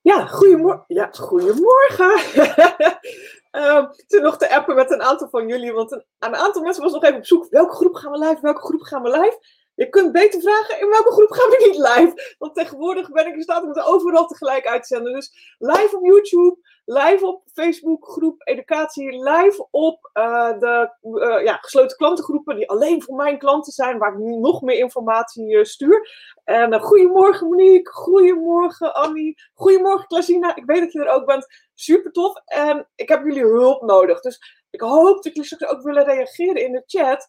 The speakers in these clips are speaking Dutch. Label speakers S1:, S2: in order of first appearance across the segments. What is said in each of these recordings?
S1: Ja, goedemorgen. Ja, goedemorgen. ik zit nog te appen met een aantal van jullie, want een, een, aantal mensen was nog even op zoek. Welke groep gaan we live? Welke groep gaan we live? Je kunt beter vragen in welke groep gaan we niet live. Want tegenwoordig ben ik in staat om het overal tegelijk uit te zenden. Dus live op YouTube, live op Facebook groep educatie, live op uh, de uh, ja, gesloten klantengroepen die alleen voor mijn klanten zijn, waar ik nu nog meer informatie uh, stuur. En goedemorgen Monique, goedemorgen Annie, goedemorgen Klasina. Ik weet dat je er ook bent. Super tof. En ik heb jullie hulp nodig. Dus ik hoop dat jullie straks ook willen reageren in de chat.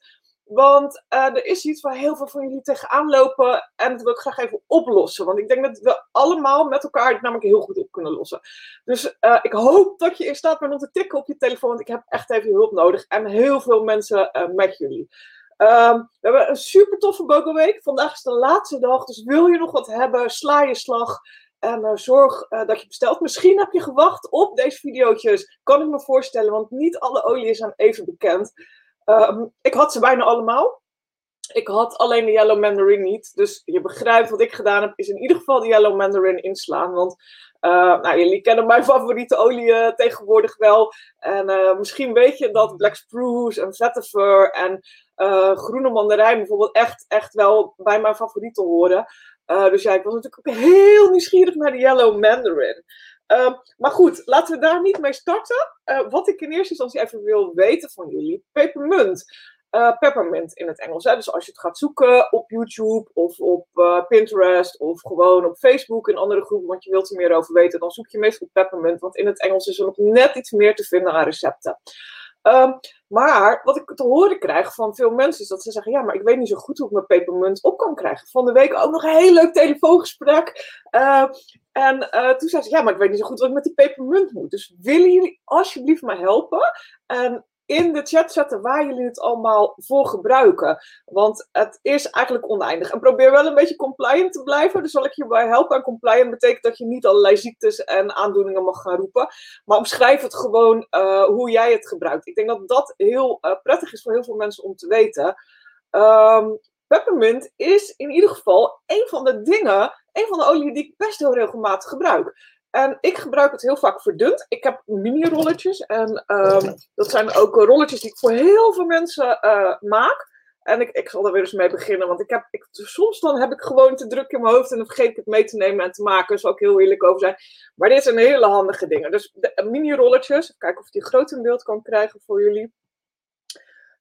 S1: Want uh, er is iets waar heel veel van jullie tegenaan lopen. En dat wil ik graag even oplossen. Want ik denk dat we allemaal met elkaar het namelijk heel goed op kunnen lossen. Dus uh, ik hoop dat je in staat bent om te tikken op je telefoon. Want ik heb echt even hulp nodig. En heel veel mensen uh, met jullie. Um, we hebben een super toffe Bogo-week. Vandaag is de laatste dag. Dus wil je nog wat hebben, sla je slag. En zorg dat je bestelt. Misschien heb je gewacht op deze video's. Kan ik me voorstellen. Want niet alle oliën zijn even bekend. Um, ik had ze bijna allemaal. Ik had alleen de Yellow Mandarin niet. Dus je begrijpt wat ik gedaan heb, is in ieder geval de Yellow Mandarin inslaan. Want uh, nou, jullie kennen mijn favoriete olie tegenwoordig wel. En uh, misschien weet je dat Black Spruce en Vetiver en groene mandarijn bijvoorbeeld echt, echt wel bij mijn favorieten horen. dus ja, ik was natuurlijk ook heel nieuwsgierig naar de Yellow Mandarin. Uh, maar goed, laten we daar niet mee starten. Uh, wat ik in eerste instantie even wil weten van jullie. Pepermunt. Uh, peppermint in het Engels. Hè? Dus als je het gaat zoeken op YouTube of op Pinterest of gewoon op Facebook in andere groepen, want je wilt er meer over weten, dan zoek je meestal peppermint. Want in het Engels is er nog net iets meer te vinden aan recepten. Um, maar wat ik te horen krijg van veel mensen is dat ze zeggen: Ja, maar ik weet niet zo goed hoe ik mijn pepermunt op kan krijgen. Van de week ook nog een heel leuk telefoongesprek. En uh, toen zei ze: Ja, maar ik weet niet zo goed wat ik met die pepermunt moet. Dus willen jullie alsjeblieft mij helpen? En in de chat zetten waar jullie het allemaal voor gebruiken. Want het is eigenlijk oneindig. En probeer wel een beetje compliant te blijven. Dus zal ik je bij helpen. En compliant betekent dat je niet allerlei ziektes en aandoeningen mag gaan roepen. Maar omschrijf het gewoon uh, hoe jij het gebruikt. Ik denk dat dat heel uh, prettig is voor heel veel mensen om te weten. Um, peppermint is in ieder geval een van de dingen, een van de oliën die ik best heel regelmatig gebruik. En ik gebruik het heel vaak verdund. Ik heb mini-rolletjes. En um, dat zijn ook rolletjes die ik voor heel veel mensen uh, maak. En ik, ik zal er weer eens mee beginnen. Want ik heb, ik, soms dan heb ik gewoon te druk in mijn hoofd. En dan vergeet ik het mee te nemen en te maken. Daar zal ik heel eerlijk over zijn. Maar dit zijn hele handige dingen. Dus mini-rolletjes. Even kijken of ik die groot in beeld kan krijgen voor jullie.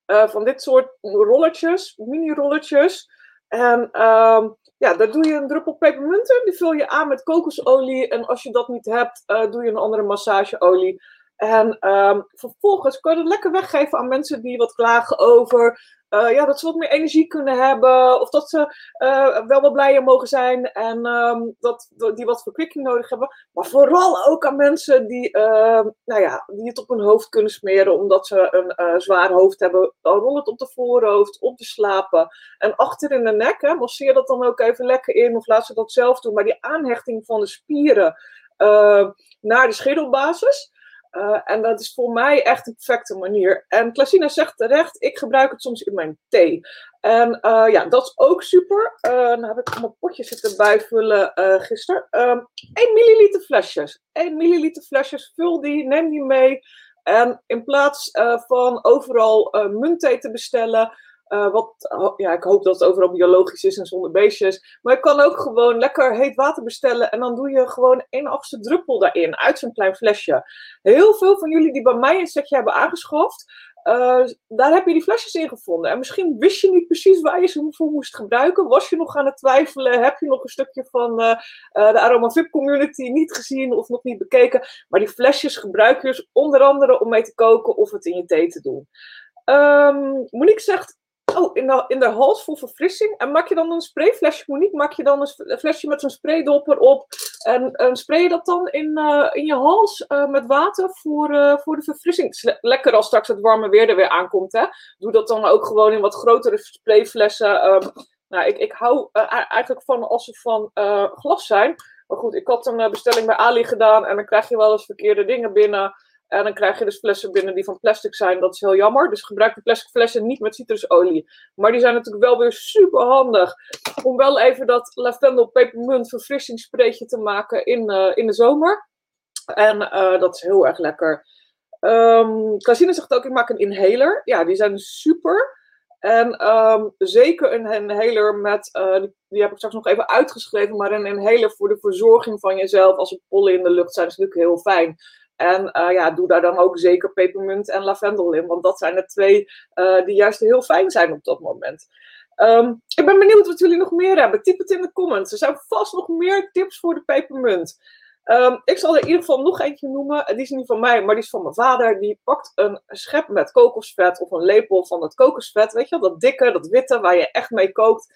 S1: Uh, van dit soort rolletjes. Mini-rolletjes. En um, ja, daar doe je een druppel pepermunten. Die vul je aan met kokosolie. En als je dat niet hebt, uh, doe je een andere massageolie. En um, vervolgens kun je het lekker weggeven aan mensen die wat klagen over uh, ja, dat ze wat meer energie kunnen hebben. Of dat ze uh, wel wat blijer mogen zijn en um, dat, die wat verkwikking nodig hebben. Maar vooral ook aan mensen die, uh, nou ja, die het op hun hoofd kunnen smeren omdat ze een zwaar hoofd hebben. Dan rol het op de voorhoofd, op de slapen en achter in de nek. Hè, masseer dat dan ook even lekker in of laat ze dat zelf doen. Maar die aanhechting van de spieren naar de scheddelbasis. Uh, en dat is voor mij echt een perfecte manier. En Klasina zegt terecht, ik gebruik het soms in mijn thee. En uh, ja, dat is ook super. Uh, dan heb ik mijn potje zitten bijvullen gisteren. 1 ehm, milliliter flesjes. 1 milliliter flesjes, vul die, neem die mee. En in plaats van overal muntthee te bestellen, uh, wat, ja, ik hoop dat het overal biologisch is en zonder beestjes. Maar je kan ook gewoon lekker heet water bestellen. En dan doe je gewoon één achtste druppel daarin. Uit zo'n klein flesje. Heel veel van jullie die bij mij een setje hebben aangeschaft. Uh, daar heb je die flesjes in gevonden. En misschien wist je niet precies waar je ze voor moest gebruiken. Was je nog aan het twijfelen? Heb je nog een stukje van uh, de Aroma VIP community niet gezien of nog niet bekeken? Maar die flesjes gebruik je dus onder andere om mee te koken of het in je thee te doen. Um, Monique zegt, Oh, in de, in de hals voor verfrissing. En maak je dan een sprayflesje, Monique? Maak je dan een flesje met zo'n spraydopper op? En, en spray je dat dan in, uh, in je hals uh, met water voor, uh, voor de verfrissing? Lekker als straks het warme weer er weer aankomt, hè? Doe dat dan ook gewoon in wat grotere sprayflessen. Um, nou, ik, ik hou eigenlijk van als ze van glas zijn. Maar goed, ik had een bestelling bij Ali gedaan en dan krijg je wel eens verkeerde dingen binnen. En dan krijg je dus flessen binnen die van plastic zijn. Dat is heel jammer. Dus gebruik de plastic flessen niet met citrusolie. Maar die zijn natuurlijk wel weer super handig. Om wel even dat lavendel pepermunt verfrissingsspreetje te maken in, uh, in de zomer. En uh, dat is heel erg lekker. Um, Casine zegt ook, ik maak een inhaler. Ja, die zijn super. En um, zeker een inhaler met, die, die, heb ik straks nog even uitgeschreven, maar een inhaler voor de verzorging van jezelf als er pollen in de lucht zijn, is natuurlijk heel fijn. En uh, ja, doe daar dan ook zeker pepermunt en lavendel in, want dat zijn de twee uh, die juist heel fijn zijn op dat moment. Um, ik ben benieuwd wat jullie nog meer hebben. Typ het in de comments. Er zijn vast nog meer tips voor de pepermunt. Um, ik zal er in ieder geval nog eentje noemen. Die is niet van mij, maar die is van mijn vader. Die pakt een schep met kokosvet of een lepel van het kokosvet. Weet je wel, dat dikke, dat witte waar je echt mee kookt.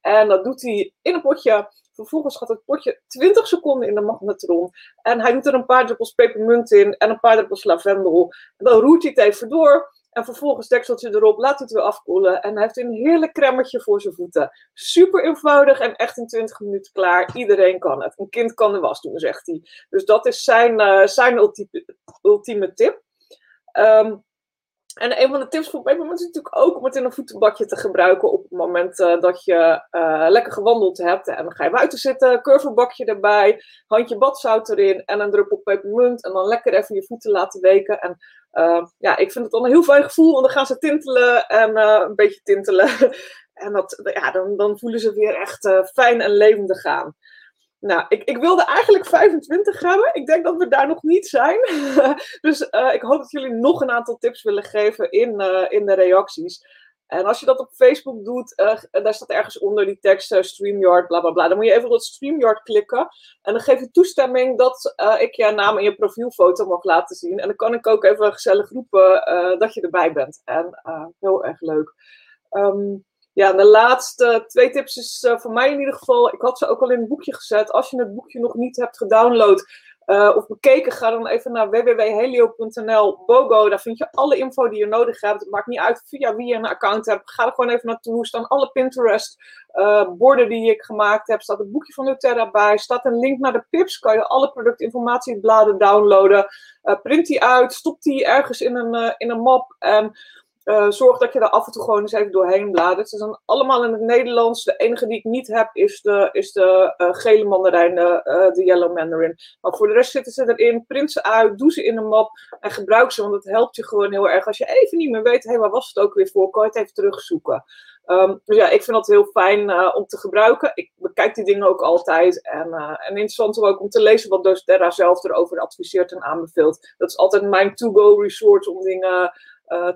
S1: En dat doet hij in een potje. Vervolgens gaat het potje 20 seconden in de magnetron. En hij doet er een paar druppels pepermunt in en een paar druppels lavendel. En dan roert hij het even door. En vervolgens dekseltje erop, laat het weer afkoelen. En hij heeft een heerlijk cremmetje voor zijn voeten. Super eenvoudig en echt in 20 minuten klaar. Iedereen kan het. Een kind kan de was doen, zegt hij. Dus dat is zijn, uh, zijn ultieme, tip. Um, en een van de tips voor pepermunt is natuurlijk ook om het in een voetenbakje te gebruiken op het moment uh, dat je uh, lekker gewandeld hebt. En dan ga je buiten zitten, curverbakje erbij, handje badzout erin en een druppel pepermunt. En dan lekker even je voeten laten weken. En uh, ja, ik vind het dan een heel fijn gevoel, want dan gaan ze tintelen en een beetje tintelen. en dat, ja, dan, dan voelen ze weer echt fijn en levendig gaan. Nou, ik, ik wilde eigenlijk 25 hebben. Ik denk dat we daar nog niet zijn. dus uh, ik hoop dat jullie nog een aantal tips willen geven in, uh, in de reacties. En als je dat op Facebook doet, uh, daar staat ergens onder die tekst StreamYard, bla bla bla. Dan moet je even op StreamYard klikken. En dan geef je toestemming dat ik je naam en je profielfoto mag laten zien. En dan kan ik ook even gezellig roepen dat je erbij bent. En heel erg leuk. Um, ja, de laatste twee tips is uh, voor mij in ieder geval. Ik had ze ook al in het boekje gezet. Als je het boekje nog niet hebt gedownload uh, of bekeken, ga dan even naar www.helio.nl. Bogo, daar vind je alle info die je nodig hebt. Het maakt niet uit via wie je een account hebt. Ga er gewoon even naartoe. Staan alle Pinterest-borden uh, die ik gemaakt heb. Staat het boekje van Nuterra bij. Staat een link naar de pips. Kan je alle productinformatiebladen downloaden. print die uit. Stop die ergens in een, in een map. En uh, zorg dat je er af en toe gewoon eens even doorheen bladert. Ze zijn allemaal in het Nederlands. De enige die ik niet heb is de, is de uh, gele mandarijn, de, uh, de yellow mandarin. Maar voor de rest zitten ze erin. Print ze uit, doe ze in een map en gebruik ze. Want het helpt je gewoon heel erg. Als je even niet meer weet, hé, hey, waar was het ook weer voor? Kan je het even terugzoeken. Um, dus ja, ik vind dat heel fijn om te gebruiken. Ik bekijk die dingen ook altijd. En, en interessant ook om te lezen wat doTERRA zelf erover adviseert en aanbeveelt. Dat is altijd mijn to-go resort om dingen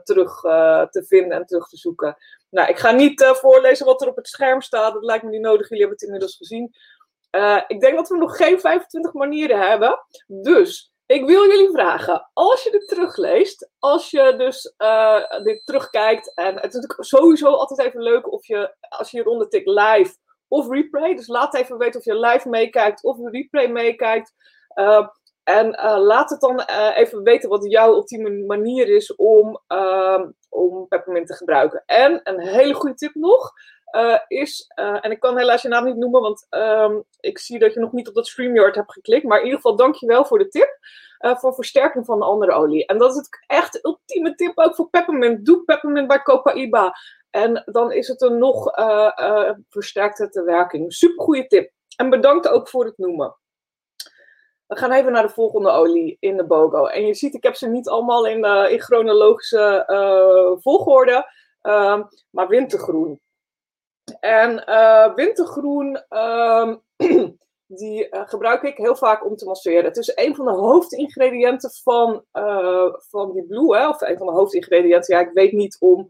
S1: terug uh, te vinden en terug te zoeken. Nou, ik ga niet uh, voorlezen wat er op het scherm staat. Dat lijkt me niet nodig. Jullie hebben het inmiddels gezien. ik denk dat we nog geen 25 manieren hebben. Dus ik wil jullie vragen, als je dit terugleest, als je dus dit terugkijkt, en het is natuurlijk sowieso altijd even leuk of je, als je hieronder tikt live of replay, dus laat even weten of je live meekijkt of replay meekijkt. En uh, laat het dan uh, even weten wat jouw ultieme manier is om, uh, om peppermint te gebruiken. En een hele goede tip nog uh, is, en ik kan helaas je naam niet noemen, want um, ik zie dat je nog niet op dat StreamYard hebt geklikt. Maar in ieder geval dankjewel voor de tip. voor versterking van de andere olie. En dat is het echt ultieme tip ook voor peppermint. Doe peppermint bij Copaiba. En dan is het een nog versterkt het de werking. Super goede tip. En bedankt ook voor het noemen. We gaan even naar de volgende olie in de BOGO. En je ziet, ik heb ze niet allemaal in, uh, in chronologische uh, volgorde, uh, maar wintergroen. En uh, wintergroen, ehm, die gebruik ik heel vaak om te masseren. Het is een van de hoofdingrediënten van, van die blue, hè? of een van de hoofdingrediënten. Ja, ik weet niet om,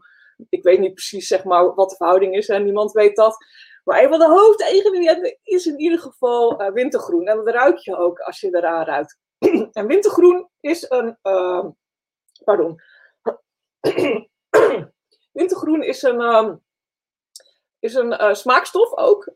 S1: ik weet niet precies zeg maar wat de verhouding is en niemand weet dat. Maar een van de hoofdingrediënten is in ieder geval uh, wintergroen. En dat ruik je ook als je eraan ruikt. en wintergroen is een. Uh, pardon. wintergroen is een. Um, is een uh, smaakstof ook,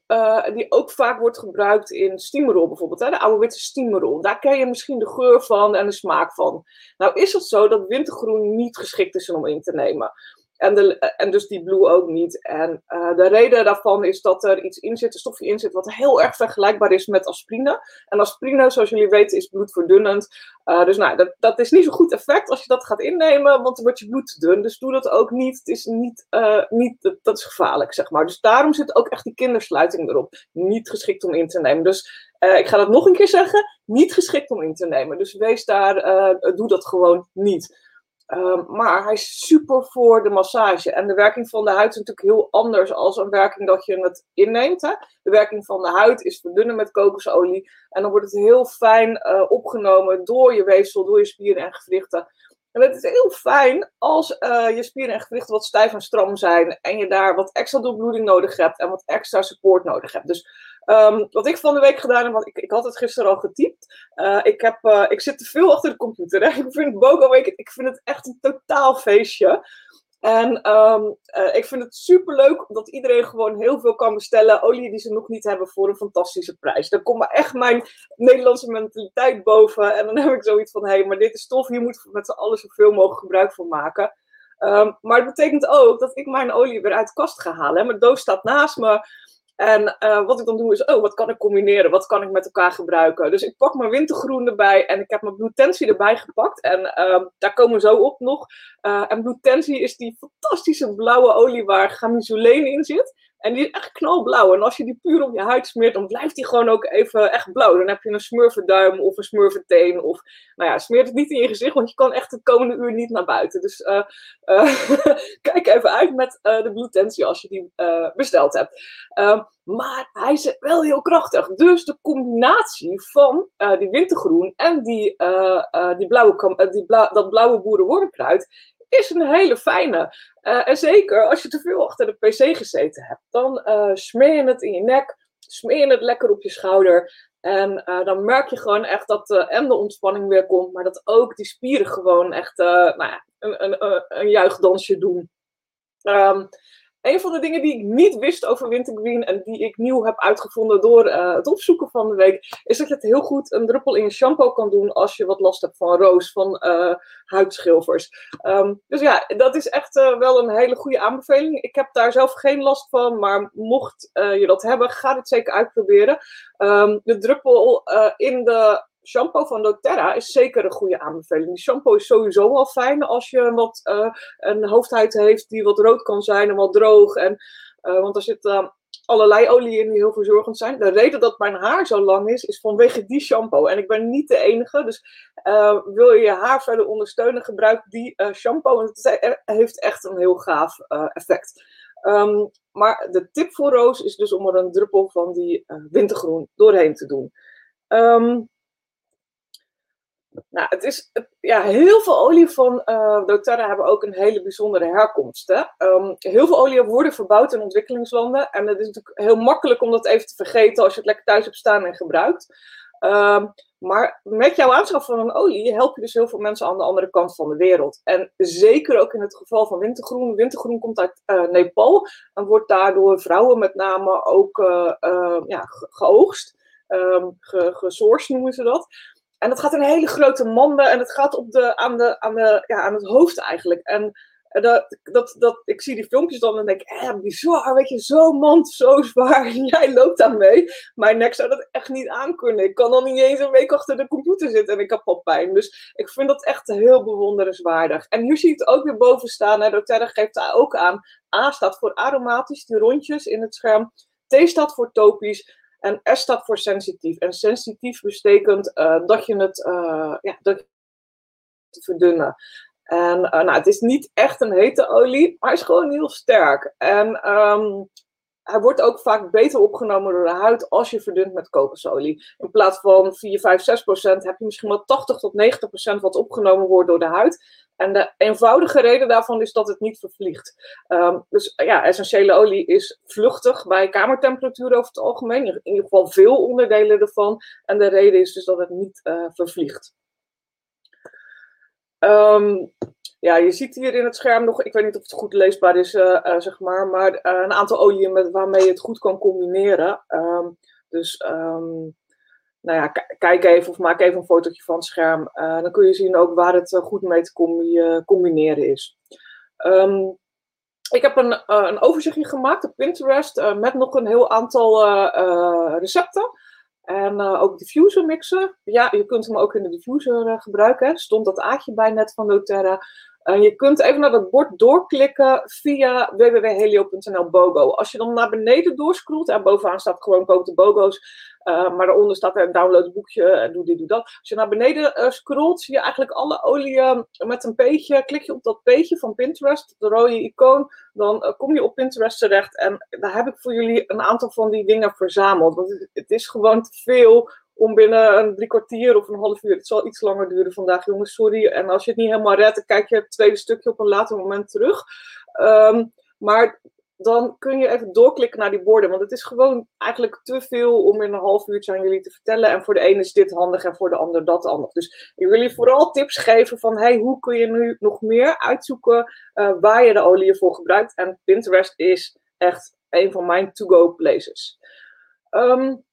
S1: die ook vaak wordt gebruikt in steamerol bijvoorbeeld. Hè? De oude witte steamerol. Daar ken je misschien de geur van en de smaak van. Nou is het zo dat wintergroen niet geschikt is om in te nemen. En, de, dus die blue ook niet. En uh, de reden daarvan is dat er iets in zit, een stofje in zit, wat heel erg vergelijkbaar is met aspirine. En aspirine, zoals jullie weten, is bloedverdunnend. Uh, dus nou, dat, dat is niet zo'n goed effect als je dat gaat innemen, want dan wordt je bloed te dun. Dus doe dat ook niet. Het is niet, uh, niet dat is gevaarlijk, zeg maar. Dus daarom zit ook echt die kindersluiting erop. Niet geschikt om in te nemen. Dus ik ga dat nog een keer zeggen. Niet geschikt om in te nemen. Dus wees daar, doe dat gewoon niet. Um, maar hij is super voor de massage. En de werking van de huid is natuurlijk heel anders als een werking dat je het inneemt. Hè? De werking van de huid is verdunnen met kokosolie. En dan wordt het heel fijn uh, opgenomen door je weefsel, door je spieren en gewrichten. En het is heel fijn als uh, je spieren en gewrichten wat stijf en stram zijn. En je daar wat extra doorbloeding nodig hebt en wat extra support nodig hebt. Dus um, wat ik van de week gedaan heb, want ik, ik had het gisteren al getypt. Uh, ik, heb, uh, ik zit te veel achter de computer. Hè? Ik vind Bogo Week, ik vind het echt een totaal feestje. En um, uh, ik vind het super leuk dat iedereen gewoon heel veel kan bestellen. Olie die ze nog niet hebben voor een fantastische prijs. Daar komt echt mijn Nederlandse mentaliteit boven. En dan heb ik zoiets van: hé, hey, maar dit is tof. Hier moeten we met z'n allen zoveel mogelijk gebruik van maken. Um, maar het betekent ook dat ik mijn olie weer uit de kast ga halen. Mijn doos staat naast me. En uh, wat ik dan doe is, oh, wat kan ik combineren? Wat kan ik met elkaar gebruiken? Dus ik pak mijn wintergroen erbij en ik heb mijn Blue erbij gepakt. En uh, daar komen we zo op nog. Uh, en Blue is die fantastische blauwe olie waar gamisoleen in zit. En die is echt knalblauw. En als je die puur op je huid smeert, dan blijft die gewoon ook even echt blauw. Dan heb je een smurfenduim of een smurfenteen. Of, nou ja, smeert het niet in je gezicht, want je kan echt de komende uur niet naar buiten. Dus uh, uh, kijk even uit met uh, de Blue als je die besteld hebt. Ehm, maar hij is wel heel krachtig. Dus de combinatie van die wintergroen en die, die blauwe, die dat blauwe boerenwormkruid is een hele fijne. Uh, en zeker als je te veel achter de pc gezeten hebt, dan uh, smeer je het in je nek, smeer je het lekker op je schouder. En uh, dan merk je gewoon echt dat en de ontspanning weer komt, maar dat ook die spieren gewoon echt nou ja, een, een, een juichdansje doen. Um, een van de dingen die ik niet wist over wintergreen en die ik nieuw heb uitgevonden door uh, het opzoeken van de week, is dat je het heel goed een druppel in je shampoo kan doen als je wat last hebt van roos, van uh, huidschilfers. Um, dus ja, dat is echt uh, wel een hele goede aanbeveling. Ik heb daar zelf geen last van, maar mocht je dat hebben, ga dit zeker uitproberen. Um, de druppel in de shampoo van doTERRA is zeker een goede aanbeveling. Die shampoo is sowieso al fijn als je wat, uh, een hoofdhuid heeft die wat rood kan zijn en wat droog. En, uh, want er zitten uh, allerlei oliën in die heel verzorgend zijn. De reden dat mijn haar zo lang is, is vanwege die shampoo. En ik ben niet de enige, dus uh, wil je je haar verder ondersteunen, gebruik die shampoo. het heeft echt een heel gaaf effect. Um, maar de tip voor Roos is dus om er een druppel van die wintergroen doorheen te doen. Um, nou, het is, ja, heel veel olie van uh, doTERRA hebben ook een hele bijzondere herkomst. Hè? Um, heel veel olie worden verbouwd in ontwikkelingslanden. En het is natuurlijk heel makkelijk om dat even te vergeten als je het lekker thuis hebt staan en gebruikt. Um, maar met jouw aanschaf van een olie help je dus heel veel mensen aan de andere kant van de wereld. En zeker ook in het geval van wintergroen. Wintergroen komt uit uh, Nepal en wordt daardoor vrouwen met name ook uh, ja, geoogst. Um, gesourced noemen ze dat. En dat gaat in hele grote manden en het gaat op de, aan, de, aan, de, ja, aan het hoofd eigenlijk. En dat, dat, dat, ik zie die filmpjes dan en denk eh, bizar, weet je, zo'n mand, zo zwaar. Jij loopt daar mee. Mijn nek zou dat echt niet aankunnen. Ik kan dan niet eens een week achter de computer zitten en ik heb al pijn. Dus ik vind dat echt heel bewonderenswaardig. En hier zie je het ook weer boven staan. Hè. doTERRA geeft daar ook aan. A staat voor aromatisch, die rondjes in het scherm. T staat voor topisch. En S staat voor sensitief. En sensitief betekent uh, dat je het, uh, ja, dat je verdunnen. En uh, nou, het is niet echt een hete olie, maar is gewoon heel sterk. En um, hij wordt ook vaak beter opgenomen door de huid als je verdunt met kokosolie. In plaats van 4, 5, 6 procent heb je misschien wel 80 tot 90 procent wat opgenomen wordt door de huid. En de eenvoudige reden daarvan is dat het niet vervliegt. Um, dus ja, essentiële olie is vluchtig bij kamertemperatuur over het algemeen. In ieder geval veel onderdelen ervan. En de reden is dus dat het niet uh, vervliegt. Um, ja, je ziet hier in het scherm nog, ik weet niet of het goed leesbaar is, uh, uh, zeg maar, maar uh, een aantal oliën met, waarmee je het goed kan combineren. Um, dus um, nou ja, kijk even of maak even een fotootje van het scherm. dan kun je zien ook waar het goed mee te combi combineren is. Um, ik heb een, een overzichtje gemaakt op Pinterest met nog een heel aantal recepten. En ook diffuser mixen. Ja, je kunt hem ook in de diffuser gebruiken. Stond dat aatje bij net van doTERRA. Uh, je kunt even naar dat bord doorklikken via www.helio.nl BOGO. Als je dan naar beneden doorscrollt, en bovenaan staat gewoon koop de BOGO's, uh, maar daaronder staat er download het boekje, en doe dit, doe dat. Als je naar beneden uh, scrolt, zie je eigenlijk alle oliën met een peetje. Klik je op dat peetje van Pinterest, de rode icoon, dan kom je op Pinterest terecht. En daar heb ik voor jullie een aantal van die dingen verzameld. Want het, het is gewoon te veel om binnen een drie kwartier of een half uur. Het zal iets langer duren vandaag, jongens, sorry. En als je het niet helemaal redt, dan kijk je het tweede stukje op een later moment terug. Ehm, maar dan kun je even doorklikken naar die borden. Want het is gewoon eigenlijk te veel om in een half uurtje aan jullie te vertellen. En voor de ene is dit handig en voor de ander dat handig. Dus ik wil vooral tips geven van hey, hoe kun je nu nog meer uitzoeken uh, waar je de olie voor gebruikt. En Pinterest is echt een van mijn to-go places. Um,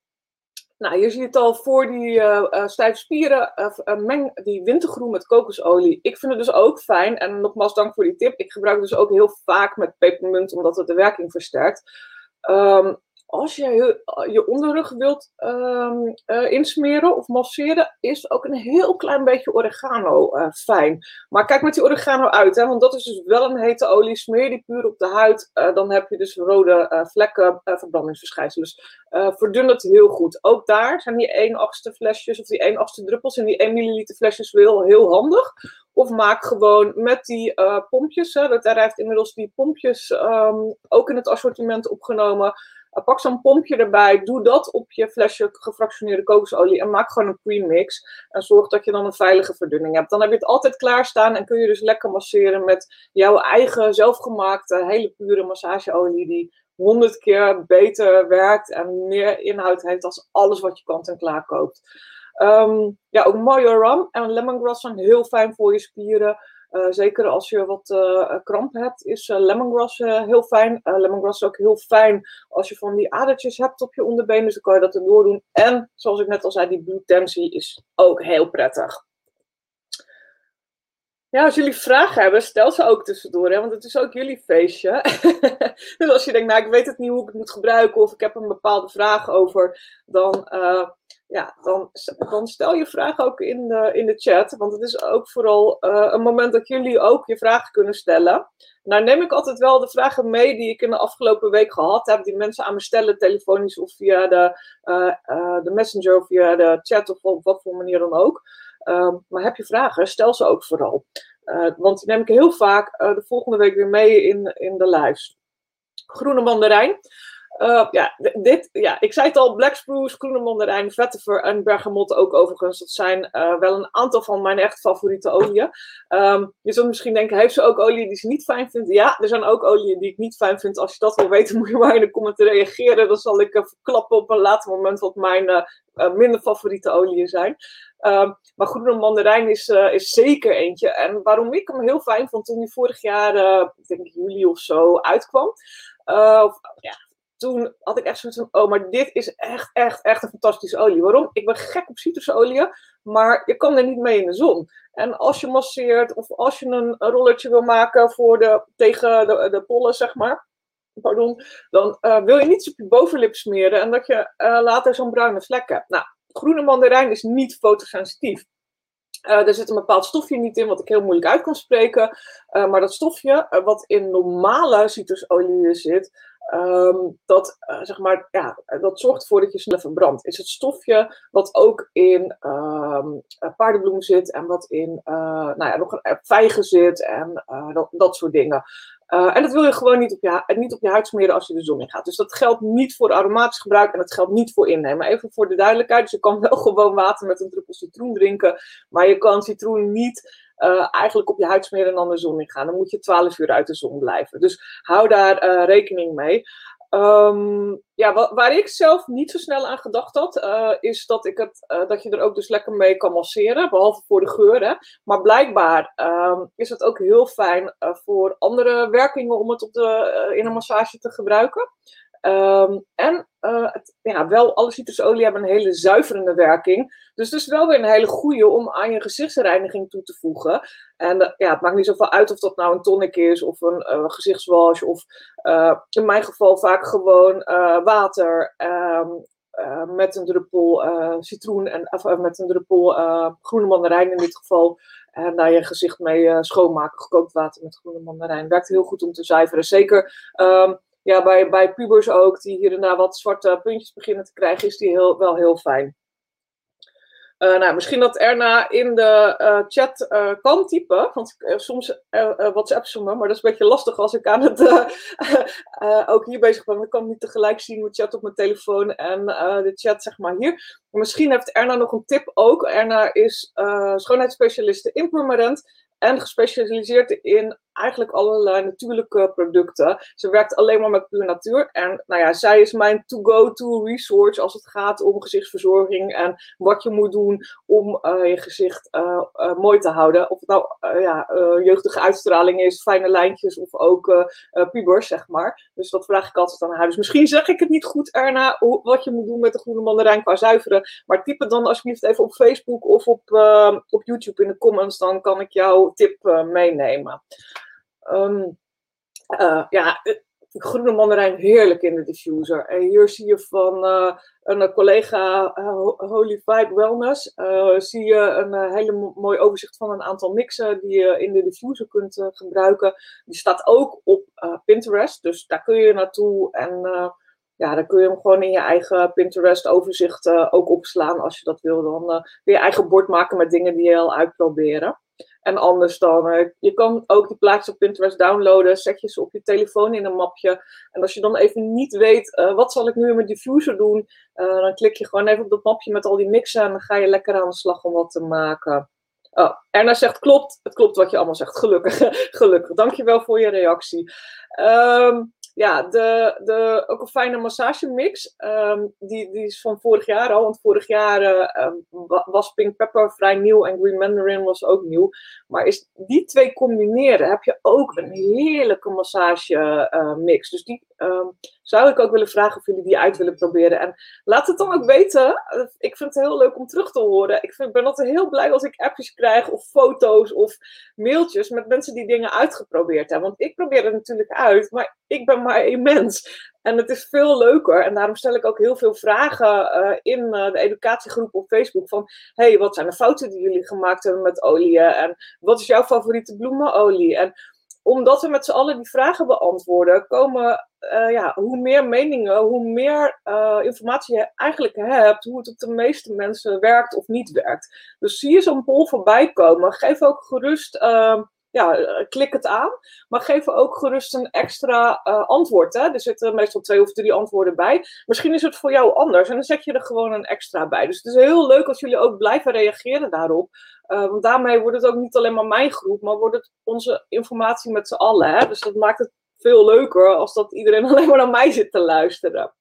S1: nou, je ziet het al voor die uh, stijve spieren. Uh, meng die wintergroen met kokosolie. Ik vind het dus ook fijn. En nogmaals, dank voor die tip. Ik gebruik dus ook heel vaak met pepermunt, omdat het de werking versterkt. Um, als je je onderrug wilt um, uh, insmeren of masseren, is ook een heel klein beetje oregano uh, fijn. Maar kijk met die oregano uit, hè, want dat is dus wel een hete olie. Smeer die puur op de huid, uh, dan heb je dus rode vlekken, verbrandingsverschijnselen. Dus verdun het heel goed. Ook daar zijn die 1 achtste flesjes of die 1 achtste druppels in die 1 milliliter flesjes wel heel handig. Of maak gewoon met die pompjes, hè, dat daar heeft inmiddels die pompjes um, ook in het assortiment opgenomen pak zo'n pompje erbij, doe dat op je flesje gefractioneerde kokosolie en maak gewoon een premix. En zorg dat je dan een veilige verdunning hebt. Dan heb je het altijd klaarstaan en kun je dus lekker masseren met jouw eigen zelfgemaakte, hele pure massageolie die honderd keer beter werkt en meer inhoud heeft als alles wat je kant en klaar koopt. Um, ja, ook mooie rum en lemongrass zijn heel fijn voor je spieren. Uh, zeker als je wat uh, kramp hebt, is uh, lemongrass heel fijn. lemongrass is ook heel fijn als je van die adertjes hebt op je onderbeen. Dus dan kan je dat erdoor doen. En zoals ik net al zei, die bloedtensie is ook heel prettig. Ja, als jullie vragen hebben, stel ze ook tussendoor, hè, want het is ook jullie feestje. dus als je denkt, nou, ik weet het niet hoe ik het moet gebruiken, of ik heb een bepaalde vraag over, dan ja, dan, dan stel je vraag ook in de, in de chat. Want het is ook vooral uh, een moment dat jullie ook je vragen kunnen stellen. Nou neem ik altijd wel de vragen mee die ik in de afgelopen week gehad heb. Die mensen aan me stellen, telefonisch of via de, uh, de messenger of via de chat of op wat voor manier dan ook. Ehm, maar heb je vragen, stel ze ook vooral. want die neem ik heel vaak de volgende week weer mee in, in de lives. Groene mandarijn. Uh, ja, dit, ja, ik zei het al, Black Spruce, Groene Mandarijn, Vetiver en Bergamot ook overigens. Dat zijn uh, wel een aantal van mijn echt favoriete oliën. Um, je zult misschien denken, heeft ze ook olie die ze niet fijn vindt? Ja, er zijn ook oliën die ik niet fijn vind. Als je dat wil weten, moet je maar in de commenten reageren. Dan zal ik uh, verklappen op een later moment wat mijn minder favoriete oliën zijn. Um, maar Groene Mandarijn is, is zeker eentje. En waarom ik hem heel fijn vond toen hij vorig jaar, ik denk juli of zo, uitkwam. Of, ja, toen had ik echt zoiets van, oh, maar dit is echt, echt, echt een fantastische olie. Waarom? Ik ben gek op citrusolie, maar je kan er niet mee in de zon. En als je masseert of als je een rolletje wil maken voor de, tegen de, de pollen, zeg maar, pardon, dan uh, wil je niets op je bovenlip smeren en dat je uh, later zo'n bruine vlek hebt. Nou, groene mandarijn is niet fotosensitief. Uh, er zit een bepaald stofje niet in, wat ik heel moeilijk uit kan spreken. Uh, maar dat stofje, uh, wat in normale citrusolie zit, Um, dat, zeg maar, ja, dat zorgt ervoor dat je sneller verbrandt. Is het stofje wat ook in um, paardenbloem zit en wat in nou ja, nog een vijgen zit en dat, dat soort dingen. En dat wil je gewoon niet op, je, niet op je huid smeren als je de zon in gaat. Dus dat geldt niet voor aromatisch gebruik en dat geldt niet voor innemen. Even voor de duidelijkheid, dus je kan wel gewoon water met een druppel citroen drinken, maar je kan citroen niet uh, eigenlijk op je huid smeren en dan de zon in gaan. Dan moet je 12 uur uit de zon blijven. Dus hou daar uh, rekening mee. Um, ja, waar ik zelf niet zo snel aan gedacht had, uh, is dat, ik het, dat je er ook dus lekker mee kan masseren, behalve voor de geuren. Maar blijkbaar um, is het ook heel fijn voor andere werkingen om het op de, in een massage te gebruiken. Um, en uh, het, ja, wel, alle citrusolie hebben een hele zuiverende werking. Dus het is wel weer een hele goede om aan je gezichtsreiniging toe te voegen. En ja, het maakt niet zoveel uit of dat nou een tonic is of een gezichtswash. Of in mijn geval vaak gewoon water. Ehm, met een druppel citroen en of, met een druppel groene mandarijn in dit geval. En daar je gezicht mee schoonmaken. Gekookt water met groene mandarijn. Werkt heel goed om te zuiveren. Zeker ehm, ja, bij, bij pubers ook, die hier en daar wat zwarte puntjes beginnen te krijgen, is die heel, wel heel fijn. Uh, nou, misschien dat Erna in de uh, chat uh, kan typen. Want soms WhatsApp ze me, maar dat is een beetje lastig als ik aan het ook hier bezig ben. Dan kan ik niet tegelijk zien mijn chat op mijn telefoon en de chat zeg maar hier. misschien heeft Erna nog een tip ook. Erna is schoonheidsspecialiste in Permanent en gespecialiseerd in eigenlijk allerlei natuurlijke producten. Ze werkt alleen maar met puur natuur. En nou ja, zij is mijn to-go-to resource als het gaat om gezichtsverzorging en wat je moet doen om uh, je gezicht uh, uh, mooi te houden. Of het nou ja, jeugdige uitstraling is, fijne lijntjes of ook pubers, zeg maar. Dus dat vraag ik altijd aan haar. Dus misschien zeg ik het niet goed, Erna, wat je moet doen met de groene mandarijn qua zuiveren. Maar typ het dan alsjeblieft even op Facebook of op, op YouTube in de comments. Dan kan ik jouw tip meenemen. Um, uh, ja, groene mandarijn heerlijk in de diffuser. En hier zie je van uh, een collega uh, Holy Vibe Wellness, zie je een hele mooi overzicht van een aantal mixen die je in de diffuser kunt gebruiken. Die staat ook op Pinterest, dus daar kun je naartoe en ja, dan kun je hem gewoon in je eigen Pinterest overzicht ook opslaan als je dat wil. Dan kun je eigen bord maken met dingen die je al uitproberen. En anders dan, uh, je kan ook die plaatjes op Pinterest downloaden, zet je ze op je telefoon in een mapje. En als je dan even niet weet, uh, wat zal ik nu in mijn diffuser doen, uh, dan klik je gewoon even op dat mapje met al die mixen en dan ga je lekker aan de slag om wat te maken. Oh, Erna zegt klopt, het klopt wat je allemaal zegt, gelukkig. gelukkig, dankjewel voor je reactie. Um, ja, de, de, ook een fijne massagemix. Um, die, die is van vorig jaar al. Want vorig jaar uh, was Pink Pepper vrij nieuw en Green Mandarin was ook nieuw. Maar is die twee combineren, heb je ook een heerlijke massagemix. Uh, dus die um, zou ik ook willen vragen of jullie die uit willen proberen. En laat het dan ook weten. Ik vind het heel leuk om terug te horen. Ik vind, ben altijd heel blij als ik appjes krijg of foto's of mailtjes met mensen die dingen uitgeprobeerd hebben. Want ik probeer het natuurlijk uit, maar ik ben maar een mens. En het is veel leuker. En daarom stel ik ook heel veel vragen uh, in uh, de educatiegroep op Facebook. Van, hey, wat zijn de fouten die jullie gemaakt hebben met olie? En wat is jouw favoriete bloemenolie? En omdat we met z'n allen die vragen beantwoorden, komen uh, ja, hoe meer meningen, hoe meer informatie je eigenlijk hebt, hoe het op de meeste mensen werkt of niet werkt. Dus zie je zo'n poll voorbij komen, geef ook gerust uh, ja, eh, klik het aan. Maar geef ook gerust een extra uh, antwoord. Hè? Er zitten meestal twee of drie antwoorden bij. Misschien is het voor jou anders en dan zet je er gewoon een extra bij. Dus het is heel leuk als jullie ook blijven reageren daarop. Uh, want daarmee wordt het ook niet alleen maar mijn groep, maar wordt het onze informatie met z'n allen. Hè? Dus dat maakt het veel leuker als dat iedereen alleen maar naar mij zit te luisteren.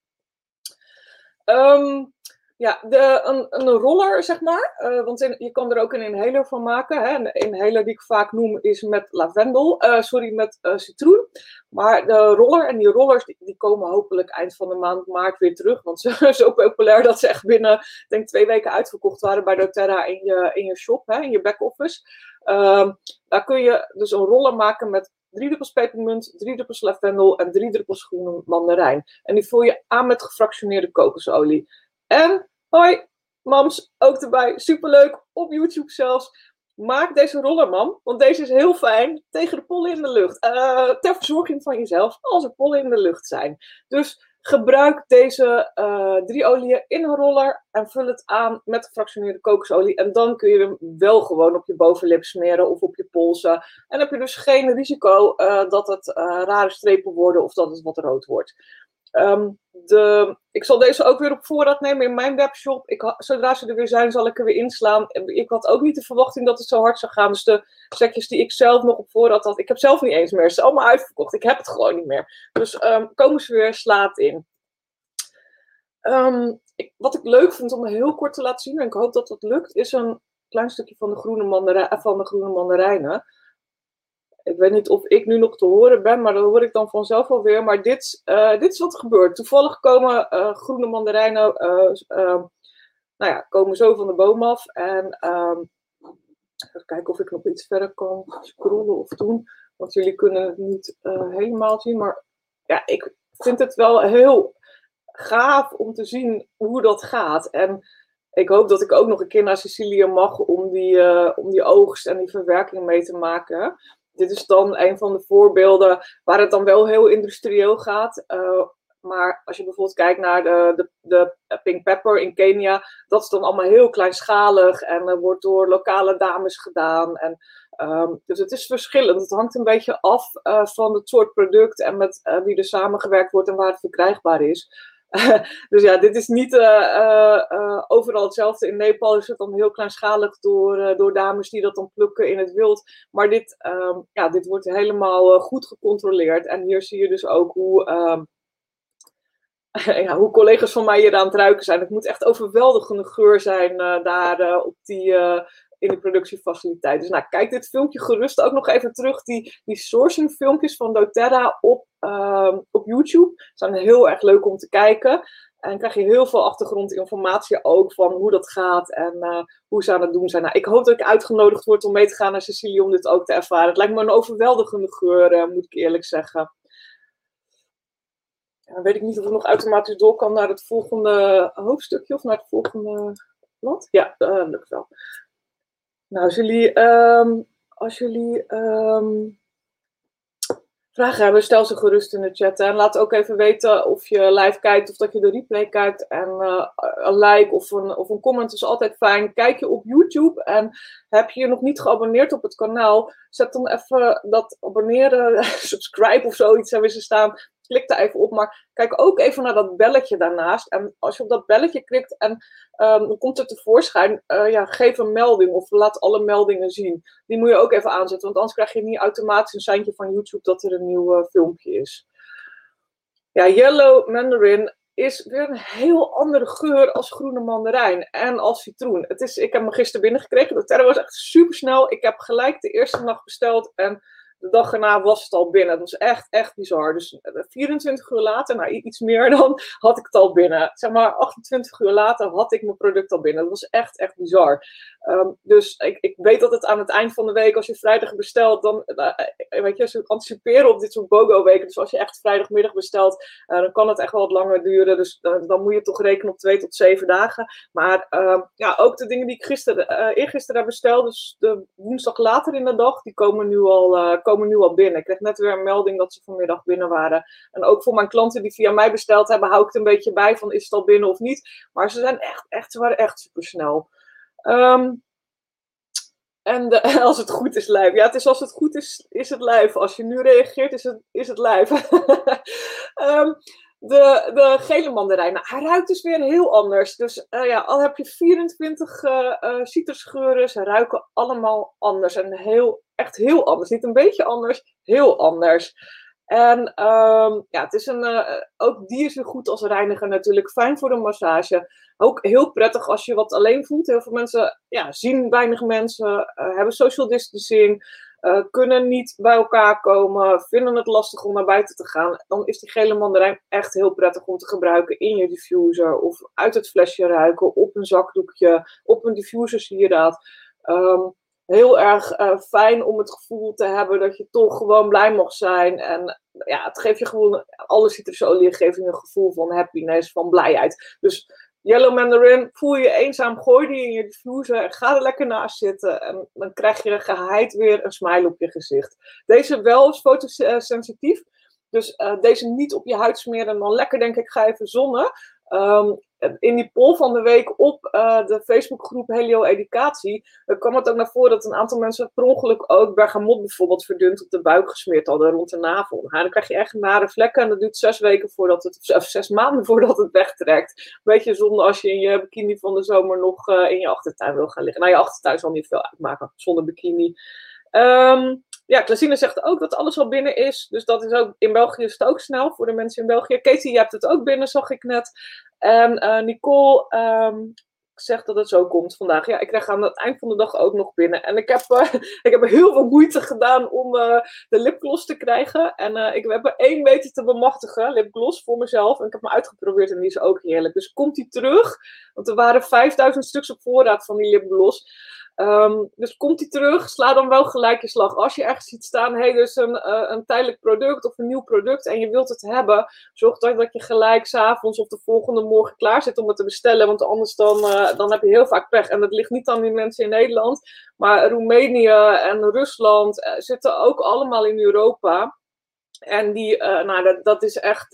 S1: Um, ja, de, een, een roller, zeg maar. Uh, want je kan er ook een inhaler van maken. Hè. Een inhaler die ik vaak noem is met lavendel. Uh, sorry, met uh, citroen. Maar de roller en die rollers die, die, komen hopelijk eind van de maand maart weer terug. Want ze zijn zo populair dat ze echt binnen, denk twee weken uitverkocht waren bij doTERRA in je, in je shop, hè, in je back-office. Ehm, daar kun je dus een roller maken met drie druppels pepermunt, drie druppels lavendel en drie druppels groene mandarijn. En die vul je aan met gefractioneerde kokosolie. En, hoi, mams, ook erbij. Superleuk, op YouTube zelfs. Maak deze roller, mam, want deze is heel fijn tegen de pollen in de lucht. Uh, ter verzorging van jezelf als er pollen in de lucht zijn. Dus gebruik deze uh, drie oliën in een roller en vul het aan met gefractioneerde kokosolie. En dan kun je hem wel gewoon op je bovenlip smeren of op je polsen. En heb je dus geen risico uh, dat het rare strepen worden of dat het wat rood wordt. Um, de, ik zal deze ook weer op voorraad nemen in mijn webshop. Ik, zodra ze er weer zijn, zal ik er weer inslaan. Ik had ook niet de verwachting dat het zo hard zou gaan. Dus de setjes die ik zelf nog op voorraad had, ik heb zelf niet eens meer. Ze zijn allemaal uitverkocht. Ik heb het gewoon niet meer. Dus um, komen ze weer, slaat in. Ik, wat ik leuk vind om heel kort te laten zien, en ik hoop dat dat lukt, is een klein stukje van de groene, van de groene mandarijnen. Ik weet niet of ik nu nog te horen ben, maar dat hoor ik dan vanzelf alweer. Maar dit, uh, dit is wat er gebeurt. Toevallig komen uh, groene mandarijnen, uh, nou ja, komen zo van de boom af. En um, even kijken of ik nog iets verder kan scrollen of doen. Want jullie kunnen het niet helemaal zien. Maar ja, ik vind het wel heel gaaf om te zien hoe dat gaat. En ik hoop dat ik ook nog een keer naar Sicilië mag om die, om die oogst en die verwerking mee te maken dit is dan een van de voorbeelden waar het dan wel heel industrieel gaat. Uh, maar als je bijvoorbeeld kijkt naar de, de, de, pink pepper in Kenia, dat is dan allemaal heel kleinschalig en uh, wordt door lokale dames gedaan. En, um, dus het is verschillend. Het hangt een beetje af uh, van het soort product en met wie er samengewerkt wordt en waar het verkrijgbaar is. dus ja, dit is niet uh, uh, overal hetzelfde. In Nepal is het dan heel kleinschalig door, door dames die dat dan plukken in het wild. Maar dit, um, ja, dit wordt helemaal goed gecontroleerd. En hier zie je dus ook hoe, um, ja, hoe collega's van mij hier aan het ruiken zijn. Het moet echt overweldigende geur zijn daar op die, in de productiefaciliteit. Dus nou, kijk dit filmpje gerust ook nog even terug. Die, die sourcing filmpjes van doTERRA op, uh, op YouTube zijn heel erg leuk om te kijken. En krijg je heel veel achtergrondinformatie ook van hoe dat gaat en uh, hoe ze aan het doen zijn. Nou, ik hoop dat ik uitgenodigd word om mee te gaan naar Sicilië om dit ook te ervaren. Het lijkt me een overweldigende geur, uh, moet ik eerlijk zeggen. dan weet ik niet of ik nog automatisch door kan naar het volgende hoofdstukje of naar het volgende blad. Ja, dat uh, lukt wel. Nou, als jullie, um, als jullie um, vragen hebben, stel ze gerust in de chat. En laat ook even weten of je live kijkt of dat je de replay kijkt. En uh, een like of een, of een comment is altijd fijn. Kijk je op YouTube en heb je je nog niet geabonneerd op het kanaal, zet dan even dat abonneren, subscribe of zoiets hebben ze staan klik daar even op. Maar kijk ook even naar dat belletje daarnaast. En als je op dat belletje klikt en um, dan komt er tevoorschijn, uh, ja, geef een melding of laat alle meldingen zien. Die moet je ook even aanzetten, want anders krijg je niet automatisch een seintje van YouTube dat er een nieuw uh, filmpje is. Ja, Yellow Mandarin is weer een heel andere geur als groene mandarijn en als citroen. Het is, ik heb hem gisteren binnengekregen. De terror was echt super snel. Ik heb gelijk de eerste nacht besteld en de dag erna was het al binnen. Dat was echt, echt bizar. Dus 24 eh, uur later, nou iets meer dan, had ik het al binnen. Zeg maar 28 uur later had ik mijn product al binnen. Dat was echt, echt bizar. Um, dus ik, ik weet dat het aan het eind van de week, als je vrijdag bestelt, dan uh, weet je, ze anticiperen op dit soort BOGO-weken. Dus als je echt vrijdagmiddag bestelt, dan kan het echt wel wat langer duren. Dus dan moet je toch rekenen op twee tot zeven dagen. Maar uh, ja, ook de dingen die ik gisteren, eergisteren heb besteld, dus de woensdag later in de dag, die komen nu al, komen nu al binnen. Ik kreeg net weer een melding dat ze vanmiddag binnen waren. En ook voor mijn klanten die via mij besteld hebben, hou ik het een beetje bij van is het al binnen of niet. Maar ze zijn echt, echt, ze waren echt super snel. Um, en de, als het goed is, live. Ja, het is als het goed is, is het live. Als je nu reageert, is het, is het live. de, de gele mandarijn. Nou, hij ruikt dus weer heel anders. Dus uh, ja, al heb je 24 uh, uh, citrusgeuren, ze ruiken allemaal anders. En heel, echt heel anders. Niet een beetje anders, heel anders. En um, ja, het is een, ook die is goed als reiniger natuurlijk. Fijn voor de massage. Ook heel prettig als je wat alleen voelt. Heel veel mensen ja, zien weinig mensen, hebben social distancing, uh, kunnen niet bij elkaar komen, vinden het lastig om naar buiten te gaan. Dan is die gele mandarijn echt heel prettig om te gebruiken in je diffuser of uit het flesje ruiken, op een zakdoekje, op een diffuser sieraad. Um, heel erg uh, fijn om het gevoel te hebben dat je toch gewoon blij mag zijn. En ja, het geeft je gewoon, alle citrusolie geeft je een gevoel van happiness, van blijheid. Dus Yellow Mandarin, voel je eenzaam, gooi die in je diffuser en ga er lekker naast zitten. En dan krijg je geheid weer een smile op je gezicht. Deze wel is fotosensitief. Dus uh, deze niet op je huid smeren en dan lekker denk ik ga even zonnen. Um, in die poll van de week op uh, de Facebookgroep Helio Educatie uh, kwam het ook naar voren dat een aantal mensen per ongeluk ook bergamot bijvoorbeeld verdund op de buik gesmeerd hadden rond de navel. Nou, dan krijg je echt nare vlekken en dat duurt zes weken voordat het, of zes maanden voordat het wegtrekt. Beetje zonde als je in je bikini van de zomer nog uh, in je achtertuin wil gaan liggen. Nou, je achtertuin zal niet veel uitmaken zonder bikini. Um, ja, Klasine zegt ook dat alles al binnen is. Dus dat is ook, in België is het ook snel voor de mensen in België. Katie, je hebt het ook binnen, zag ik net. En uh, Nicole, um, zegt dat het zo komt vandaag. Ja, ik krijg aan het eind van de dag ook nog binnen. En ik heb, uh, ik heb heel veel moeite gedaan om uh, de lipgloss te krijgen. En ik heb er één meter te bemachtigen, lipgloss, voor mezelf. En ik heb hem uitgeprobeerd en die is ook heerlijk. Dus komt die terug, want er waren 5000 stuks op voorraad van die lipgloss. Um, dus komt hij terug, sla dan wel gelijk je slag. Als je ergens ziet staan, hey, dus een, uh, een tijdelijk product of een nieuw product en je wilt het hebben, zorg dan dat je gelijk s'avonds of de volgende morgen klaar zit om het te bestellen. Want anders dan, uh, dan heb je heel vaak pech. En dat ligt niet aan die mensen in Nederland, maar Roemenië en Rusland uh, zitten ook allemaal in Europa. En die, nou, dat, is echt,